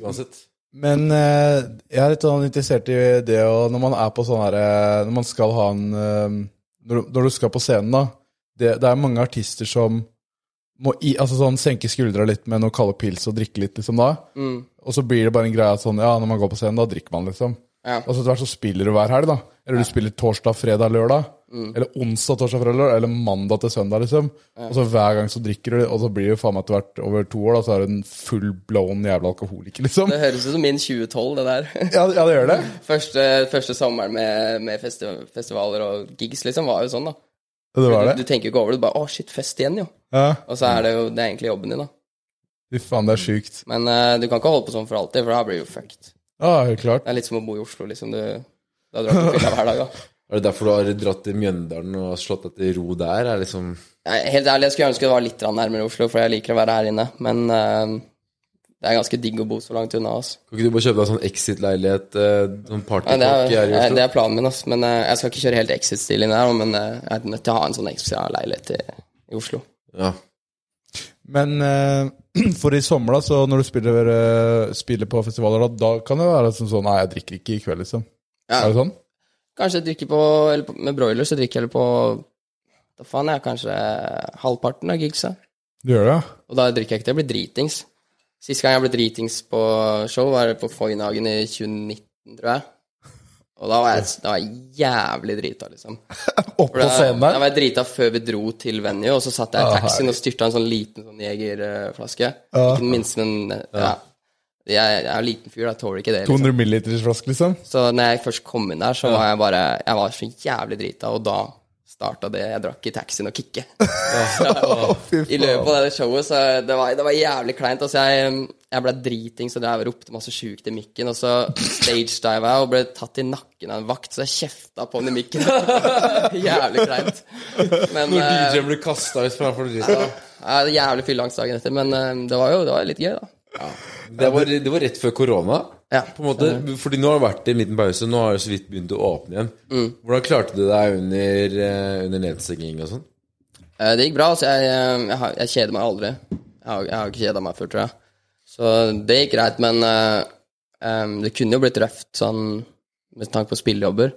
Speaker 3: Uansett.
Speaker 5: Men eh, jeg er litt sånn interessert i det å når man er på sånn her eh, Når man skal ha en når, når du skal på scenen, da. Det, det er mange artister som må i, altså sånn, senke skuldra litt med noe kalde pils og drikke litt, liksom da.
Speaker 4: Mm.
Speaker 5: Og så blir det bare en greie at sånn, ja, når man går på scenen, da drikker man, liksom.
Speaker 4: Ja.
Speaker 5: Og så etter hvert så spiller du hver helg, da. Eller du spiller torsdag, fredag, lørdag.
Speaker 4: Mm.
Speaker 5: Eller onsdag, torsdag, fredag, lørdag. Eller mandag til søndag, liksom. Og så hver gang så drikker du, og så blir det faen meg etter hvert over to år, da, så er du en full blown jævla alkoholiker, liksom.
Speaker 4: Det høres ut som min 2012, det der.
Speaker 5: Ja, ja, det gjør det.
Speaker 4: første, første sommeren med, med festivaler og gigs, liksom, var jo sånn, da.
Speaker 5: Det var
Speaker 4: Du,
Speaker 5: det.
Speaker 4: du tenker jo ikke over det. Du bare 'Å, shit, fest igjen', jo.
Speaker 5: Ja.
Speaker 4: Og så er det jo det er egentlig jobben din, da.
Speaker 5: Fy faen, det er sjukt.
Speaker 4: Men uh, du kan ikke holde på sånn for alltid, for da blir du jo fucked.
Speaker 5: Ja, helt klart.
Speaker 4: Det er litt som å bo i Oslo, liksom. Du, du har dratt på fylla hver dag, da.
Speaker 3: Er det derfor du har dratt til Mjøndalen og slått deg til ro der? Er liksom
Speaker 4: Nei, helt ærlig, jeg skulle ønske det var litt nærmere Oslo, for jeg liker å være her inne. Men eh, det er ganske digg å bo så langt unna, altså.
Speaker 3: Kan ikke du bare kjøpe deg sånn Exit-leilighet, eh, sånn
Speaker 4: Nei, det, er, det er planen min, altså. Men eh, jeg skal ikke kjøre helt exit-stil inn her, men eh, jeg er nødt til å ha en sånn ekstra leilighet i, i Oslo.
Speaker 3: Ja.
Speaker 5: Men eh, for i sommer, da, så når du spiller, spiller på festivaler, da, da kan det være sånn sånn Nei, jeg drikker ikke i kveld, liksom.
Speaker 4: Ja.
Speaker 5: Er det sånn?
Speaker 4: Kanskje jeg drikker på, eller Med broiler så drikker jeg heller på Da faen, jeg er kanskje halvparten av gigsa.
Speaker 5: Du gjør det, ja?
Speaker 4: Og da drikker jeg ikke til jeg blir dritings. Sist gang jeg ble dritings på show, var på Foynhagen i 2019, tror jeg. Og da var jeg, da var jeg jævlig drita, liksom.
Speaker 5: Opp på
Speaker 4: scenen
Speaker 5: scenen
Speaker 4: da
Speaker 5: der.
Speaker 4: var jeg drita før vi dro til venue, og så satt jeg i taxien og styrta en sånn liten sånn jegerflaske. Ikke den minste, men ja. Jeg, jeg er en liten fyr, jeg tåler ikke det. liksom
Speaker 5: 200 milliliters flaske, liksom.
Speaker 4: Så når jeg først kom inn der, så var jeg bare Jeg var så jævlig drita, og da starta det jeg drakk i taxien, og kicke. I løpet av det showet, så det var, det var jævlig kleint. Altså, jeg, jeg ble driting, så jeg ropte masse sjukt i mikken, og så stagediva jeg og ble tatt i nakken av en vakt, så jeg kjefta på han i mikken. jævlig kleint. Men
Speaker 3: Når
Speaker 4: eh,
Speaker 3: DJ-en blir kasta ut framfor dritten.
Speaker 4: ja, det jævlig fylleangst dagen etter, men eh, det var jo det var litt gøy, da.
Speaker 3: Det var, det var rett før korona.
Speaker 4: Ja.
Speaker 3: På en måte, fordi nå har det vært en liten pause, nå har det så vidt begynt å åpne igjen. Hvordan klarte du deg under, eh, under nedstenging og sånn?
Speaker 4: Eh, Det gikk bra. altså Jeg, jeg, jeg, jeg kjeder meg aldri. Jeg har, jeg har ikke kjeda meg før, tror jeg. Så det gikk greit, men uh, um, det kunne jo blitt røft sånn med tanke på spillejobber.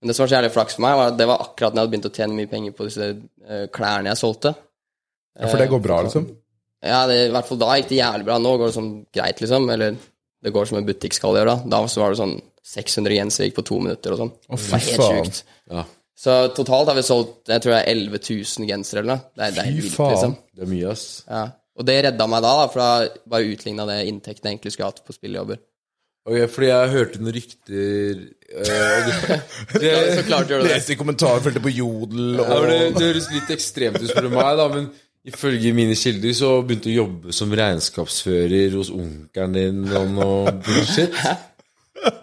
Speaker 4: Men det som var så jævlig flaks for meg, var at det var akkurat når jeg hadde begynt å tjene mye penger på disse uh, klærne jeg solgte.
Speaker 5: Ja, for det går bra, liksom.
Speaker 4: Ja, det, i hvert fall da gikk det jævlig bra. Nå går det sånn greit, liksom. Eller det går som en butikk skal gjøre. Da Da så var det sånn 600 gensere gikk på to minutter og sånn. det var helt sjukt.
Speaker 3: Ja,
Speaker 4: Så totalt har vi solgt jeg tror det er 11 000 gensere eller noe. Det er, det er helt
Speaker 5: faen.
Speaker 4: liksom.
Speaker 3: det er mye, ass.
Speaker 4: Ja. Og det redda meg da, da for da bare utligna det inntekten jeg egentlig skulle hatt på spillejobber.
Speaker 3: Ok, fordi jeg hørte noen rykter uh, og det,
Speaker 4: Så klart gjør du det.
Speaker 5: Leste i kommentarfeltet på Jodel
Speaker 3: ja, men det, det høres litt ekstremt ut, spør du meg, da, men ifølge mine kilder så begynte du å jobbe som regnskapsfører hos onkelen din og noe bullshit.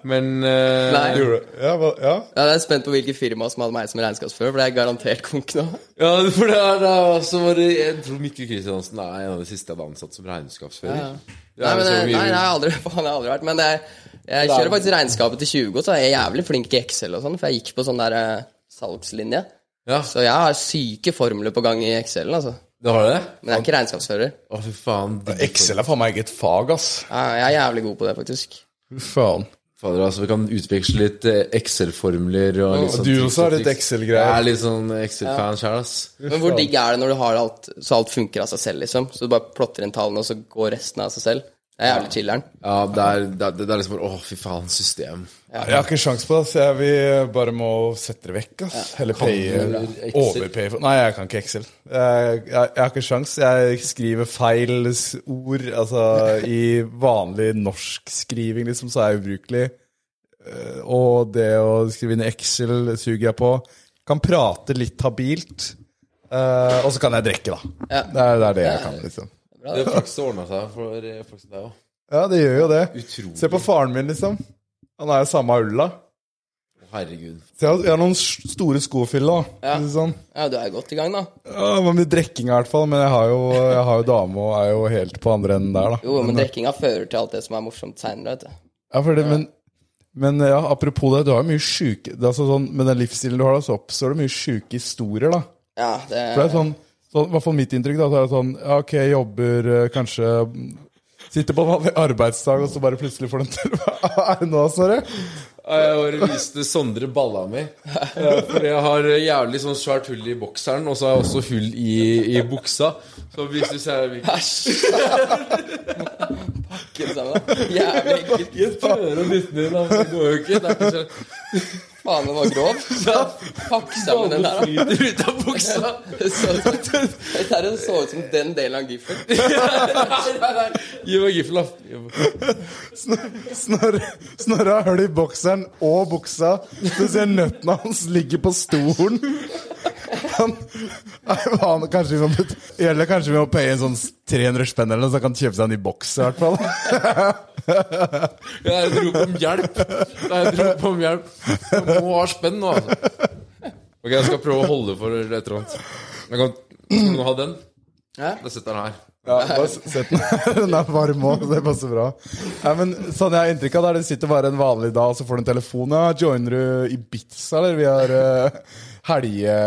Speaker 3: Men uh,
Speaker 4: Nei.
Speaker 5: Gjorde Ja, hva- ja.
Speaker 4: Ja, jeg er spent på hvilke firma som hadde meg som regnskapsfører, for det er garantert konk nå.
Speaker 3: Ja, for det er da så var det Jeg tror Mikkel Kristiansen er en av de siste jeg hadde ansatt som regnskapsfører.
Speaker 4: Nei, men, nei, nei, jeg har aldri, faen, jeg har aldri vært Men jeg, jeg kjører faktisk regnskapet til 20, så er jeg jævlig flink i Excel og sånn, for jeg gikk på sånn der uh, salgslinje.
Speaker 3: Ja,
Speaker 4: Så jeg har syke formler på gang i Excel, altså.
Speaker 3: Det har det?
Speaker 4: Men jeg er ikke regnskapsfører.
Speaker 3: Å, fy faen.
Speaker 5: Excel er faen meg eget fag, ass.
Speaker 4: Jeg er jævlig god på det, faktisk.
Speaker 5: Fy faen.
Speaker 3: Fader, altså, vi kan utveksle litt eh, Excel-formler og litt sånn
Speaker 5: du også har litt. Excel-greier.
Speaker 3: Jeg er litt sånn Excel-fan sjøl.
Speaker 4: Men hvor digg er det når du har alt så alt funker av seg selv, liksom? Så du bare plotter inn tallene, og så går resten av seg selv? Det er jævlig chiller'n.
Speaker 3: Ja, det er, det er, det er liksom Å, fy faen, system.
Speaker 5: Jeg har ikke sjans på det, så jeg vil bare må sette det vekk. ass. Heller paye overpaye for Nei, jeg kan ikke Excel. Jeg, jeg, jeg har ikke sjans. Jeg skriver feil ord. Altså, i vanlig norskskriving, liksom, så er jeg ubrukelig. Eh, Og det å skrive inn i Excel suger jeg på. Kan prate litt habilt. eh, og så kan jeg drikke, da.
Speaker 4: Ja.
Speaker 5: Det, er, det er det jeg kan, liksom.
Speaker 3: Det er flaks det ordna seg for eh, folk som deg òg.
Speaker 5: Ja, det gjør jo det.
Speaker 3: Utrolig.
Speaker 5: Se på faren min, liksom. Han er jo samme ulla.
Speaker 3: Herregud.
Speaker 5: Så jeg har, noen store sko å fylle, da.
Speaker 4: Ja.
Speaker 5: Sånn.
Speaker 4: Ja, du er godt i gang, da.
Speaker 5: Ja, men Med mye drikking i hvert fall, men jeg har jo, jeg har jo dame og er jo helt på andre enden der, da.
Speaker 4: Jo, men drikkinga fører til alt det som er morsomt seinere, vet du.
Speaker 5: Ja, for det, men, men ja, apropos det, du har jo mye sjuke altså sånn, Med den livsstilen du har, da, så oppstår det mye sjuke historier, da.
Speaker 4: Ja, det
Speaker 5: For det er sånn, sånn I hvert fall mitt inntrykk, da, så er det sånn Ja, ok, jobber eh, kanskje mm, Sitter på en vanlig arbeidsdag, og så bare plutselig får du en telefon Hva er det nå, Snorre?
Speaker 3: Jeg bare viste Sondre balla mi. For jeg har jævlig sånn svært hull i bokseren, og så har jeg også hull i, i buksa. Så hvis du ser
Speaker 4: Æsj! Det sammen. Jævlig ekkelt.
Speaker 3: Jeg prøver å bytte den inn, da, men det går jo ikke. Det er ikke så
Speaker 4: Faen, den var grov. Så Pakk sammen den der, da.
Speaker 3: flyter ut av buksa.
Speaker 4: Det så ut som, det så ut som den delen av giffen.
Speaker 3: Gi meg giffel, da.
Speaker 5: Snorre, Snorre har hull i bokseren og buksa. Du ser nøttene hans ligger på stolen. Han, han kanskje vi Gjelder kanskje vi må paye en sånn 300 spenn eller noe, så han kan kjøpe seg en ny boks i hvert fall.
Speaker 3: Det er et rop om hjelp. Det er et rop om hjelp. Jeg må ha spenn nå, altså. Ok, jeg skal prøve å holde for et eller annet. Jeg kan, du ha den?
Speaker 4: Ja?
Speaker 3: Da setter jeg den her.
Speaker 5: Ja, bare sett den her. Den er varm òg, det passer bra. Ja, men sånn jeg har inntrykk av det, er det sitter bare en vanlig dag, og så får du en telefon. Ja, joiner du Ibiza, eller? Vi har uh, helge...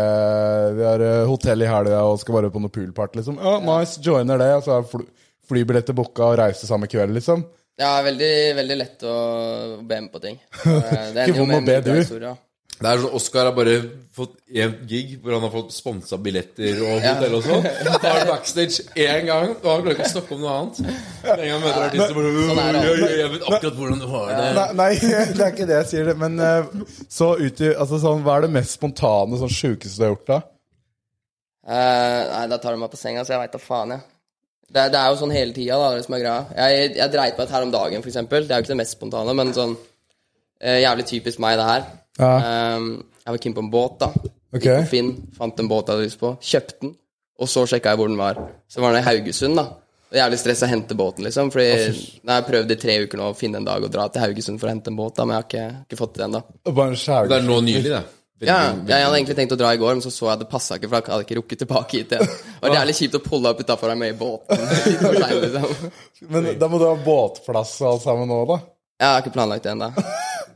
Speaker 5: Vi har eh, hotell i helga og skal bare på noe poolparty, liksom. Ja, nice, joiner det. Og så er fly, flybilletter booka og reise samme kveld, liksom.
Speaker 4: Ja, veldig, veldig lett å be med på ting. Det er
Speaker 5: Ikke vond å be, du.
Speaker 4: Historie, ja.
Speaker 3: Det er sånn Oscar har bare fått én gig hvor han har fått sponsa billetter og hotell og sånn. Da er han backstage én gang, og han klarer ikke å snakke om noe annet. En gang møter artister bare
Speaker 4: Sånn er
Speaker 3: jeg, jeg, jeg vet akkurat hvordan du har det.
Speaker 5: Nei, nei, det er ikke det jeg sier. det Men eh, så ut i altså, sånn, Hva er det mest spontane, sånn sjukeste du har gjort, da?
Speaker 4: Uh, nei, da tar du meg på senga, så jeg veit da faen, jeg. Det, er- det er jo sånn hele tida, da, det som er greia. Jeg, jeg dreit meg ut her om dagen, for eksempel. Det er jo ikke det mest spontane, men sånn uh, Jævlig typisk meg, det her.
Speaker 5: Ja.
Speaker 4: Um, jeg var keen på en båt, da.
Speaker 5: Okay.
Speaker 4: Gikk på Finn, fant en båt jeg hadde lyst på, kjøpte den, og så sjekka jeg hvor den var. Så var den i Haugesund, da. Og jævlig stress å hente båten, liksom. Fordi jeg har prøvd i tre uker nå å finne en dag og dra til Haugesund for å hente en båt, da, men jeg har ikke, ikke fått det ennå.
Speaker 5: Bare en
Speaker 3: Det er nå nylig, det.
Speaker 4: Ja, jeg hadde egentlig tenkt å dra i går, men så så jeg at det passa ikke, for jeg hadde ikke rukket tilbake hit igjen. Og det er jævlig kjipt å pulle opp utafor med i båten. Liksom.
Speaker 5: Men da må du ha båtplass og alt sammen nå, da?
Speaker 4: Jeg har ikke planlagt det ennå.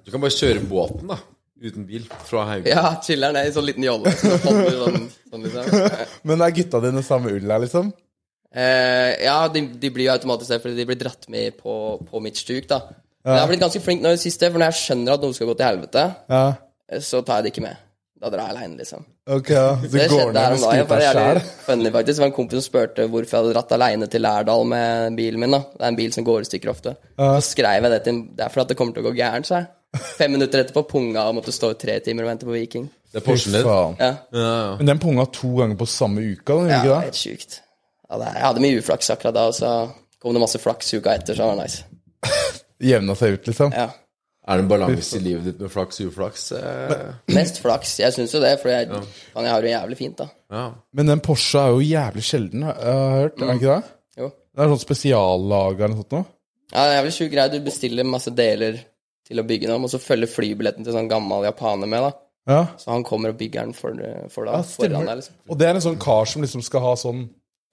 Speaker 3: Du kan bare kjøre båten, da. Uten bil. Fra Haugesund.
Speaker 4: Ja, chiller'n er i sånn liten jolle. Så sånn, sånn liksom.
Speaker 5: Men er gutta dine samme ull her, liksom?
Speaker 4: Eh, ja, de, de blir jo automatisk det, fordi de blir dratt med på, på mitt stuk, da. Men jeg har blitt ganske flink nå i det siste, for når jeg skjønner at noe skal gå til helvete,
Speaker 5: Ja.
Speaker 4: så tar jeg det ikke med. Da drar jeg aleine, liksom.
Speaker 5: Ok, ja. Så
Speaker 4: Det
Speaker 5: går
Speaker 4: skjedde
Speaker 5: ned
Speaker 4: her
Speaker 5: med
Speaker 4: om dagen.
Speaker 5: skuta
Speaker 4: Det
Speaker 5: sjæl?
Speaker 4: Det var en kompis som spurte hvorfor jeg hadde dratt aleine til Lærdal med bilen min. da Det er en bil som går i stykker ofte. Så skrev jeg det til Det er for at det kommer til å gå gærent, sa jeg. Fem minutter etterpå punga og måtte stå i tre timer og vente på Viking.
Speaker 3: Det er Porschen din.
Speaker 5: Faen.
Speaker 4: Ja,
Speaker 3: Ja, ja.
Speaker 5: Men den punga to ganger på samme uka, Den,
Speaker 4: ja
Speaker 5: ikke det?
Speaker 4: helt sjukt. Ja, det, jeg hadde mye uflaks akkurat da, og så kom det masse flaks uka etter, så det var nice.
Speaker 5: Jevna seg ut, liksom?
Speaker 4: Ja.
Speaker 3: Er det en balanse i livet ditt med flaks og uflaks? Eh,
Speaker 4: Mest flaks. Jeg syns jo det, for jeg, jeg har det jævlig fint, da.
Speaker 3: ja.
Speaker 5: Men den Porsche er jo jævlig sjelden, har jeg hørt. Mm. Er den ikke det?
Speaker 4: Jo.
Speaker 5: Det er sånn spesiallaga eller noe sånt noe?
Speaker 4: Ja, det er jævlig sjukt greie. Du bestiller masse deler til å bygge den om, og så følger flybilletten til sånn gammel japaner med, da.
Speaker 5: Ja.
Speaker 4: Så han kommer og bygger den for, for
Speaker 5: Ja,
Speaker 4: deg.
Speaker 5: stemmer.
Speaker 4: foran deg, liksom.
Speaker 5: Og det er en sånn kar som liksom skal ha sånn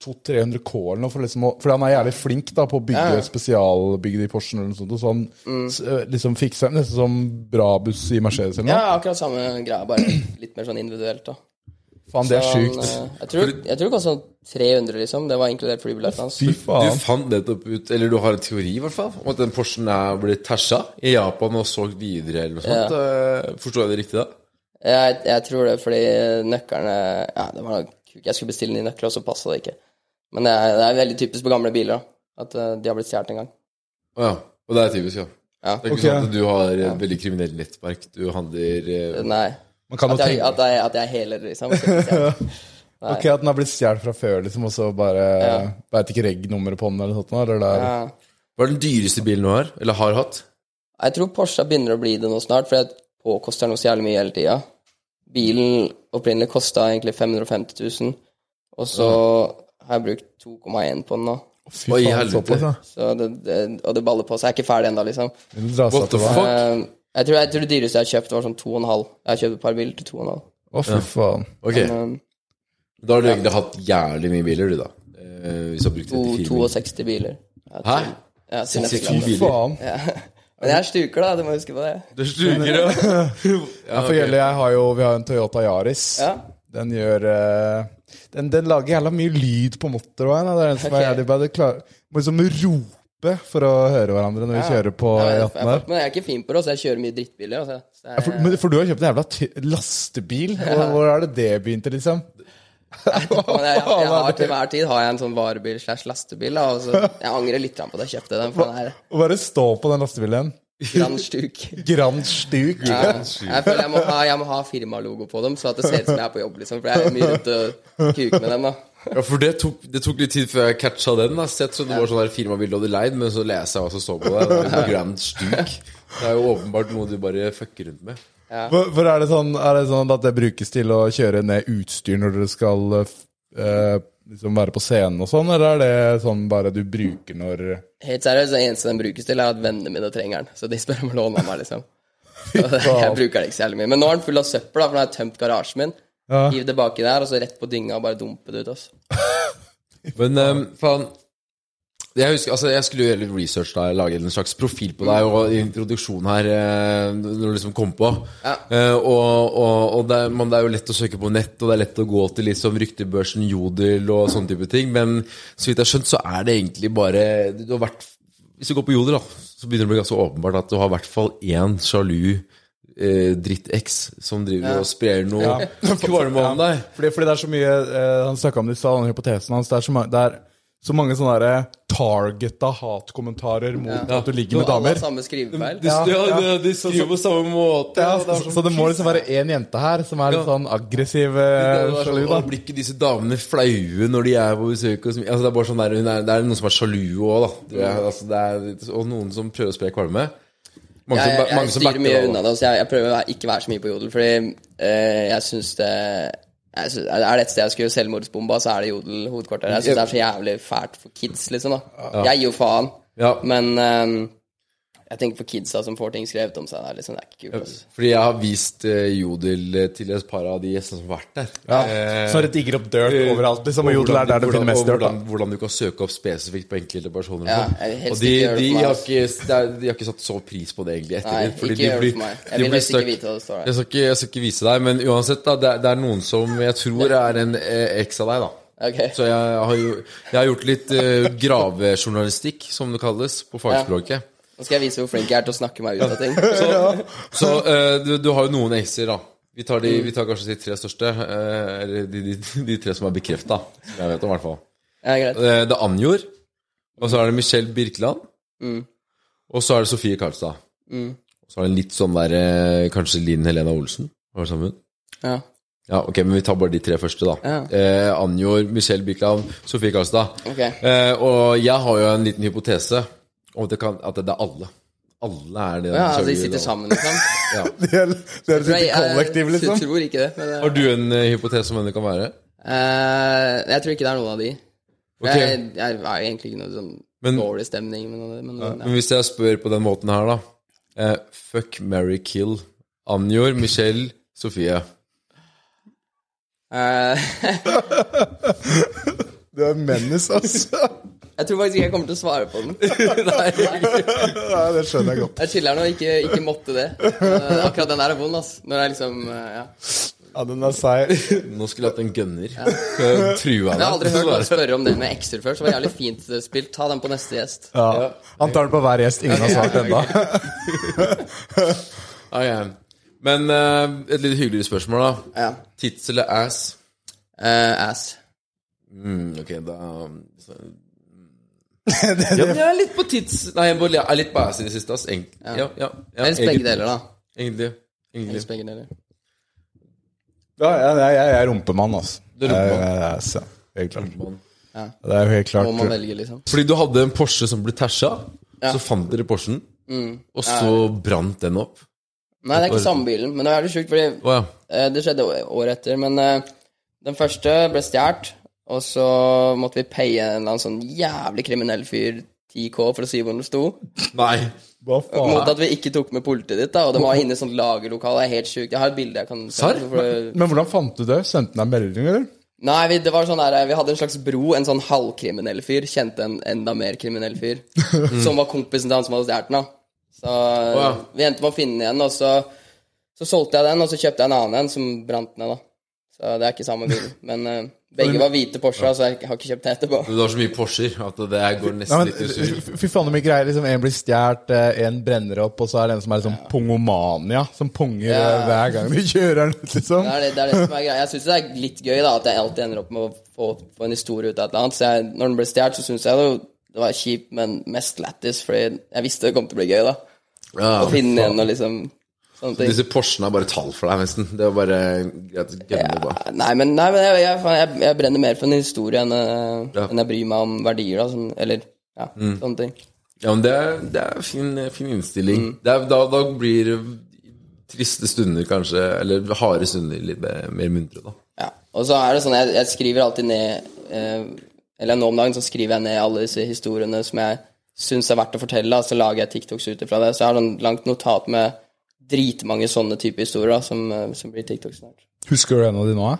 Speaker 5: 200-300 K eller noe, for, liksom å, for han er jævlig flink da på å bygge
Speaker 4: Ja. Mm.
Speaker 5: spesialbygge de Porschene eller noe sånt, og så han øh, liksom fikser nesten som Brabus i Mercedes eller noe.
Speaker 4: Ja, akkurat samme greia, bare litt mer sånn individuelt, da.
Speaker 5: Faen, det er
Speaker 4: han,
Speaker 5: sjukt.
Speaker 4: eh, Jeg tror, jeg tror det kostet sånn 300, liksom. Det var inkludert flybilletten hans.
Speaker 5: Fy
Speaker 3: Du fant nettopp ut, eller du har en teori i hvert fall, om at den Porschen er blitt tæsja i Japan og solgt videre eller noe sånt. Ja. Forstår jeg det riktig da?
Speaker 4: Jeg, jeg tror det, fordi nøklene Ja, det var nok Jeg skulle bestille nye nøkler, og så passa det ikke. Men det er, det er veldig typisk på gamle biler, da. At eh, de har blitt stjålet en gang.
Speaker 3: Å ja. Og det er typisk, ja.
Speaker 4: Ja.
Speaker 3: Det er ikke
Speaker 5: okay.
Speaker 3: sånn at du har et veldig kriminelt nettverk. Du handler eh,
Speaker 4: Nei.
Speaker 5: Man kan
Speaker 4: At jeg, at jeg, at jeg heler, liksom.
Speaker 5: Ok, At den har blitt stjålet fra før, liksom, og så bare
Speaker 4: Ja.
Speaker 5: Veit ikke reg-nummeret på den eller noe sånt? Eller det er,
Speaker 4: Ja.
Speaker 3: Hva er den dyreste bilen du har? Eller har hatt?
Speaker 4: Jeg tror Porsche begynner å bli det nå snart, for det påkoster noe så jævlig mye hele tida. Bilen opprinnelig kosta egentlig 550 000, og så har jeg brukt 2,1 på den nå.
Speaker 5: Fy
Speaker 3: Oi,
Speaker 5: faen,
Speaker 3: helvete.
Speaker 5: såpass, ja.
Speaker 4: Så det, det, og det baller på seg. Jeg er ikke ferdig ennå, liksom.
Speaker 3: What the fuck?
Speaker 4: Eh, jeg, tror, jeg tror det dyreste jeg har kjøpt, var sånn 2,5. Jeg har kjøpt et par biler til 2,5.
Speaker 5: Å, fy faen.
Speaker 3: Ok,
Speaker 4: Men,
Speaker 3: da har du egentlig hatt jævlig mye biler, du, da. Eh, hvis du har brukt
Speaker 4: to,
Speaker 3: 34 biler.
Speaker 4: 62 biler. Ja,
Speaker 3: Hæ?
Speaker 4: til- Ja, neste
Speaker 3: 62
Speaker 4: gang.
Speaker 3: Biler?
Speaker 5: faen.
Speaker 4: Ja. Men jeg er stuker, da. Du må huske på det.
Speaker 3: Du stuker ja.
Speaker 5: Ja, for Gjelle, jeg har jo Vi har en Toyota Yaris.
Speaker 4: Ja.
Speaker 5: Den gjør eh, den, den lager jævla mye lyd på motorveien. da. Det er den som er
Speaker 4: Ok.
Speaker 5: jævlig bra. Det klar, må liksom rope for å høre hverandre når vi kjører på
Speaker 4: Ja, jeg,
Speaker 5: E18 her.
Speaker 4: men jeg er ikke fin på det, så jeg kjører mye drittbiler. Altså. Så jeg,
Speaker 5: Ja, for, men, for du har kjøpt en jævla lastebil. Hvor, hvor er det det begynte, liksom?
Speaker 4: men jeg, jeg, har til hver tid har jeg en sånn varebil slash lastebil. Da, og så, jeg angrer litt på at jeg kjøpte den, for den
Speaker 5: her. Bare stå på den lastebilen.
Speaker 4: grand stuk.
Speaker 5: Grand Stuk.
Speaker 4: Ja, jeg føler jeg må ha, jeg må ha firmalogo på dem, så at det ser ut som jeg er på jobb, liksom. For jeg er mye ute og kuker med dem, da.
Speaker 3: Ja, for det tok, det tok litt tid før jeg catcha den. da Sett trodde det var sånn der firmabilde du hadde leid, men så leser jeg hva som står på det. det er Grand Stuk. Det er jo åpenbart noe du bare fucker rundt med.
Speaker 5: Ja. For, for er, det sånn, er det sånn at det brukes til å kjøre ned utstyr når dere skal eh, liksom være på scenen og sånn, eller er det sånn bare du bruker når
Speaker 4: Helt seriøst, det eneste den brukes til, er at vennene mine trenger den. Så de spør om å låne den meg, liksom. Så jeg bruker den ikke så jævlig mye. Men nå er den full av søppel, da, for nå har jeg tømt garasjen min.
Speaker 5: Ja.
Speaker 4: Hiv det baki der, og så rett på dynga og bare dumpe det ut. Altså.
Speaker 3: Men um, faen jeg, husker, altså, jeg skulle gjøre litt research da jeg laget en slags profil på deg og introduksjon her eh, når du liksom kom på.
Speaker 4: Ja.
Speaker 3: uh, og og, og det, man, det er jo lett å søke på nett, og det er lett å gå til liksom ryktebørsen, Jodel og sånne type ting. Men så vidt jeg har skjønt, så er det egentlig bare du har vært, Hvis du går på Jodel, da, så begynner det å bli ganske åpenbart at du har i hvert fall én sjalu eh, dritt-X som driver og sprer noe kvalme om deg.
Speaker 5: Fordi, fordi det er så mye eh, Han snakka om det i stad, den hypotesen hans. Det er så, ma- det er så mange sånne der targeta hatkommentarer mot at du ligger med
Speaker 4: Alle
Speaker 5: damer.
Speaker 4: samme skrivefeil.
Speaker 3: De, ja, de, de skriver på samme måte.
Speaker 5: Ja,
Speaker 3: det
Speaker 5: så,
Speaker 3: sånn-
Speaker 5: så det må liksom være én jente her som er litt sånn aggressiv eh,
Speaker 3: sånn,
Speaker 5: sjalu, da.
Speaker 3: Blir ikke disse damene flaue når de er på besøk? Og altså, det er bare sånn der, hun er, Det er noen som er sjalu òg, da. Altså, det er, og noen som prøver å spre kvalme. Mange
Speaker 4: Jeg,
Speaker 3: som,
Speaker 4: jeg,
Speaker 3: som
Speaker 4: styrer mye unna det. Så jeg, jeg prøver å ikke være så mye på Jodel, fordi eh, jeg syns det jeg synes, Er det et sted jeg skulle selvmordsbomba, så er det Jodel hovedkvarter. Jeg syns det er så jævlig fælt for kids, liksom. da Jeg gir jo faen, men eh, jeg tenker for kidsa som får ting skrevet om seg, det er liksom, det er ikke kult. Altså.
Speaker 3: Fordi jeg har vist uh, Jodel eh, til et par av de gjestene som har vært der. Eh,
Speaker 5: Så det digger opp dirt overalt. Liksom, og Jodel er der du finner mest dirt.
Speaker 3: Hvordan, hvordan du kan søke opp spesifikt på enkelte personer.
Speaker 4: Ja,
Speaker 3: sånn. og de, de,
Speaker 4: de,
Speaker 3: har ikke, de har ikke satt så pris på det egentlig etter
Speaker 4: Nei,
Speaker 3: det, fordi
Speaker 4: ikke
Speaker 3: de
Speaker 4: gjør det for meg.
Speaker 3: de
Speaker 4: Jeg vil
Speaker 3: blir
Speaker 4: helst ikke vite hva det står der.
Speaker 3: Jeg skal, ikke, jeg skal ikke vise deg, men uansett, da, det, er- det er noen som jeg tror er en eh, eks av deg, da.
Speaker 4: Okay.
Speaker 3: Så jeg har, jo, jeg har gjort litt eh, gravejournalistikk, som det kalles, på fagspråket.
Speaker 4: Nå skal jeg vise hvor flink jeg er til å snakke meg ut av ting.
Speaker 3: Så eh, du, du har jo noen acer, da. Vi tar, de, vi tar kanskje de tre største. Uh, eller de, de, de tre som er bekrefta, som jeg vet om, i hvert fall.
Speaker 4: Ja, greit.
Speaker 3: Eh, Det er Anjor. Og så er det Michelle Birkeland.
Speaker 4: Mm.
Speaker 3: Og så er det Sofie Karlstad.
Speaker 4: Mm.
Speaker 3: Og så er det litt sånn der Kanskje Linn Helena Olsen? Var det sammen?
Speaker 4: Ja.
Speaker 3: Ja, ok, men vi tar bare de tre første, da.
Speaker 4: Ja.
Speaker 3: Eh, Anjor, Michelle Birkeland, Sofie Karlstad.
Speaker 4: Okay.
Speaker 3: Eh, og jeg har jo en liten hypotese at det, kan, at det er alle. Alle er det.
Speaker 4: Ja, altså, de sitter
Speaker 3: da.
Speaker 4: sammen, liksom.
Speaker 3: Ja.
Speaker 5: Det er, det er et
Speaker 4: jeg-
Speaker 5: kollektiv,
Speaker 4: Jeg
Speaker 5: liksom.
Speaker 4: tror ikke det. Men, eh,
Speaker 3: Har du en uh, hypotese om hvem det kan være?
Speaker 4: Uh, jeg tror ikke det er noen av de.
Speaker 3: Okay.
Speaker 4: Jeg, jeg er egentlig ikke noe sånn
Speaker 3: Men-
Speaker 4: dårlig stemning Men, men, ja.
Speaker 3: Men hvis jeg spør på den måten her, da. Eh, fuck, marry, kill. Anjor, Michelle, Sofie.
Speaker 4: Eh,
Speaker 5: Du er mennes, altså.
Speaker 4: Jeg tror faktisk ikke jeg kommer til å svare på den.
Speaker 5: Nei, det skjønner jeg godt.
Speaker 4: Jeg chiller'n og ikke, ikke måtte det. Uh, akkurat den der er vond, ass. Når jeg liksom uh, Ja.
Speaker 5: Ja, den er seig.
Speaker 3: Nå skulle jeg hatt en gunner. Ja. Trua
Speaker 4: Jeg har aldri hørt noen spørre om det med ekser før, så det var jævlig fint spilt. Ta den på neste gjest.
Speaker 5: Ja. Han tar den på hver gjest. Ingen har svart ennå.
Speaker 3: okay. Men uh, et litt hyggeligere spørsmål, da.
Speaker 4: Ja.
Speaker 3: Tits eller ass?
Speaker 4: Uh, ass.
Speaker 3: Mm, ok, da så, ja, men jeg er litt på tids... Nei, jeg bare- jeg er litt på ass i det siste, ass. Eng- Ja, ja, ja,
Speaker 4: Helst begge
Speaker 3: egentlig-
Speaker 4: deler, da.
Speaker 3: Egentlig. egentlig.
Speaker 4: Helst begge deler.
Speaker 5: Ja, jeg, jeg, jeg er rumpemann, altså.
Speaker 3: Du er rumpemann.
Speaker 5: Jeg- jeg- jeg- så, Helt klart.
Speaker 3: Ja.
Speaker 5: Det er jo helt klart.
Speaker 4: Må man velge, liksom.
Speaker 3: Fordi du hadde en Porsche som ble tæsja,
Speaker 4: Ja.
Speaker 3: så fant dere Porschen,
Speaker 4: Mm.
Speaker 3: og så brant den opp.
Speaker 4: Nei, det er ikke samme bilen, men det er litt sjukt, fordi
Speaker 3: Å ja.
Speaker 4: eh, det skjedde å- året etter. Men eh, den første ble stjålet, og så måtte vi paye en eller annen sånn jævlig kriminell fyr 10K for å si hvor den sto.
Speaker 3: Nei.
Speaker 5: Hva faen?
Speaker 4: Mot at vi ikke tok med politiet ditt, da. Og det var inne i sånt lagerlokale. Det er helt sjukt. Jeg har et bilde jeg kan
Speaker 3: Serr?
Speaker 4: Men,
Speaker 5: Men hvordan fant du det? Sendte han deg melding, eller?
Speaker 4: Nei, vi, det var sånn der, vi hadde en slags bro. En sånn halvkriminell fyr kjente en enda mer kriminell fyr. Som var kompisen til han som hadde stjålet den. da. Så
Speaker 3: ja.
Speaker 4: vi endte med å finne den igjen, og så, så solgte jeg den, og så kjøpte jeg en annen en som brant ned, da. Så det er ikke samme bil. Men eh, begge var hvite Porsche, så jeg har ikke kjøpt den etterpå.
Speaker 3: Du har så mye Porscher at det går går
Speaker 5: Nei,
Speaker 3: nesten
Speaker 5: men,
Speaker 3: litt i surr.
Speaker 5: fy faen, så mye greier. Liksom, en blir stjålet, eh, en brenner opp, og så er det en som er liksom pongomania. Som ponger
Speaker 4: Ja.
Speaker 5: eh, hver gang du kjører den ut, liksom.
Speaker 4: Det er det, det er det som er greia. Jeg syns det er litt gøy da at jeg alltid ender opp med å få, få en historie ut av et eller annet. Så jeg, når den ble stjålet, så syns jeg det, det var kjipt, men mest lættis, fordi jeg visste det kom til å bli gøy, da.
Speaker 3: Ja,
Speaker 4: Å finne en igjen og liksom.
Speaker 3: Disse Porschene er bare tall for deg, nesten. Det er bare greit.
Speaker 4: Ja, nei, men, nei, men jeg, jeg, jeg, jeg brenner mer for en historie enn, eh,
Speaker 3: Ja.
Speaker 4: enn jeg bryr meg om verdier, da. Sånn, eller ja, sånne ting.
Speaker 3: Ja, men det er, det er fin, fin innstilling. Det er, da, da blir triste stunder kanskje, eller harde stunder, litt mer muntre, da.
Speaker 4: Ja. Og så er det sånn, jeg skriver alltid ned eh, Eller nå om dagen så skriver jeg ned alle disse historiene som jeg syns er verdt å fortelle, da, så lager jeg TikToks ut ifra det. Så jeg har sånn langt notat med dritmange sånne type historier da, som, eh, som blir TikTok snart.
Speaker 5: Husker du en av de nå?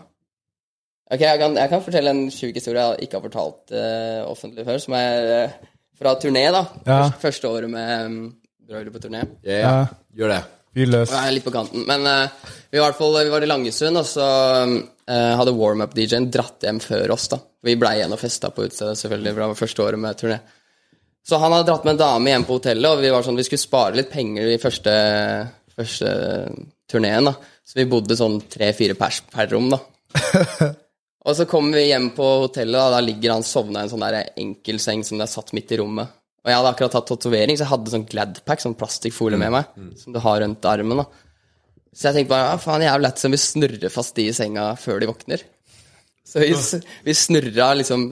Speaker 4: Ok, jeg kan, jeg kan fortelle en sjuk historie jeg ikke har fortalt uh, offentlig før, som er uh, fra turné, da.
Speaker 5: Ja.
Speaker 4: Første, første året med um, Broiler på turné.
Speaker 3: Ja, ja. Gjør det.
Speaker 5: Fyr løs.
Speaker 4: Jeg er litt på kanten. Men uh, vi, var i hvert fall, vi var i Langesund, og så eh, hadde warm-up-DJ-en dratt hjem før oss. da. Vi blei igjen og festa på utestedet, selvfølgelig, for det var første året med turné. Så han hadde dratt med en dame hjem på hotellet, og vi var sånn, vi skulle spare litt penger de første, første turneen, da. Så vi bodde sånn tre-fire pers per rom, da. og så kommer vi hjem på hotellet, da, da ligger han sovna i en sånn der enkelseng som det er satt midt i rommet. Og jeg hadde akkurat tatt tatovering, så jeg hadde sånn Gladpack, sånn plastikkfolie med meg, som du har rundt armen. da. Så jeg tenkte bare ja, faen, jævlig lett som vi snurrer fast de i senga før de våkner. Så vi, vi snurra liksom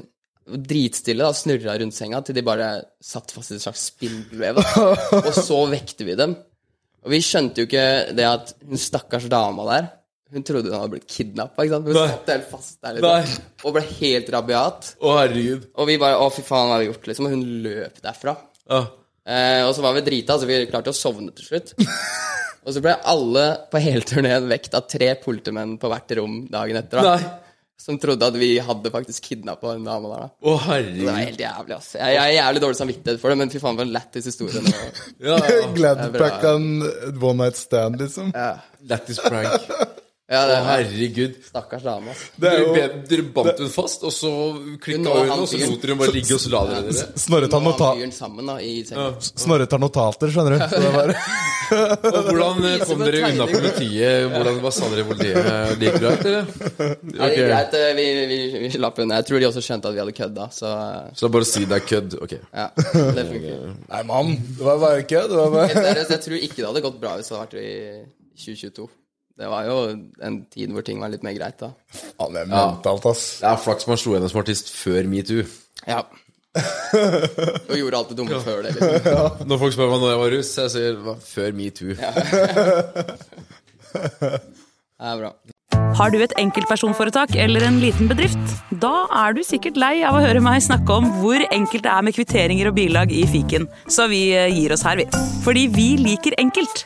Speaker 4: dritstille, da, snurra rundt senga til de bare satt fast i et slags spindelvev. Og så vekte vi dem. Og vi skjønte jo ikke det at hun stakkars dama der Hun trodde hun hadde blitt kidnappa. Hun
Speaker 3: Nei.
Speaker 4: satt helt fast der liksom, og ble helt rabiat.
Speaker 3: Å, herregud.
Speaker 4: Og vi bare Å, fy faen, hva har vi gjort? liksom Og hun løp derfra.
Speaker 3: Ja.
Speaker 4: Eh, og så var vi drita, så vi klarte å sovne til slutt. og så ble alle på hele turneen vekt av tre politimenn på hvert rom dagen etter. da
Speaker 3: Nei.
Speaker 4: Som trodde at vi hadde faktisk kidnappa den dama der. da
Speaker 3: Å,
Speaker 4: Det var helt jævlig, ass. Jeg, jeg er jævlig dårlig samvittighet for det, men fy faen, for en lættis historie. det var.
Speaker 3: Ja, ja.
Speaker 5: Gladpack en one night stand, liksom. Ja.
Speaker 3: Lættis prank.
Speaker 4: Ja, det,
Speaker 3: herregud.
Speaker 4: Stakkars dame,
Speaker 5: er
Speaker 3: Dere,
Speaker 5: jo
Speaker 3: Du dere bandt hun fast, og så klikka hun, og så lot dere bare ligge, og så la dere dere.
Speaker 5: Snorre tar, nota
Speaker 4: sammen da, i.
Speaker 5: Snorre tar notater, skjønner du. Så det bare...
Speaker 3: Og hvordan eh, kom dere unna politiet? Hvordan, hva sa dere hvor Det gikk greit, eller?
Speaker 4: Ja, det er greit, eh, vi, vi, vi slapp unna. Jeg tror de også skjønte at vi hadde kødda, så
Speaker 3: Så bare si det er kødd. Ok.
Speaker 4: ja, det funker.
Speaker 5: Nei, mann. Det var bare kødd. Var bare...
Speaker 4: jeg tror ikke det hadde gått bra hvis det hadde vært i 2022. Det var jo en tid hvor ting var litt mer greit, da.
Speaker 5: Ja, det er mentalt, ass.
Speaker 3: Det er flaks man slo henne som artist før metoo.
Speaker 4: Ja. Og gjorde alt det dumme før det. Liksom.
Speaker 3: Når folk spør meg når jeg var russ, jeg sier før metoo. Ja.
Speaker 4: Det er bra.
Speaker 6: Har du et enkeltpersonforetak eller en liten bedrift? Da er du sikkert lei av å høre meg snakke om hvor enkelt det er med kvitteringer og bilag i fiken, så vi eh, gir oss her, vi. Fordi vi liker enkelt.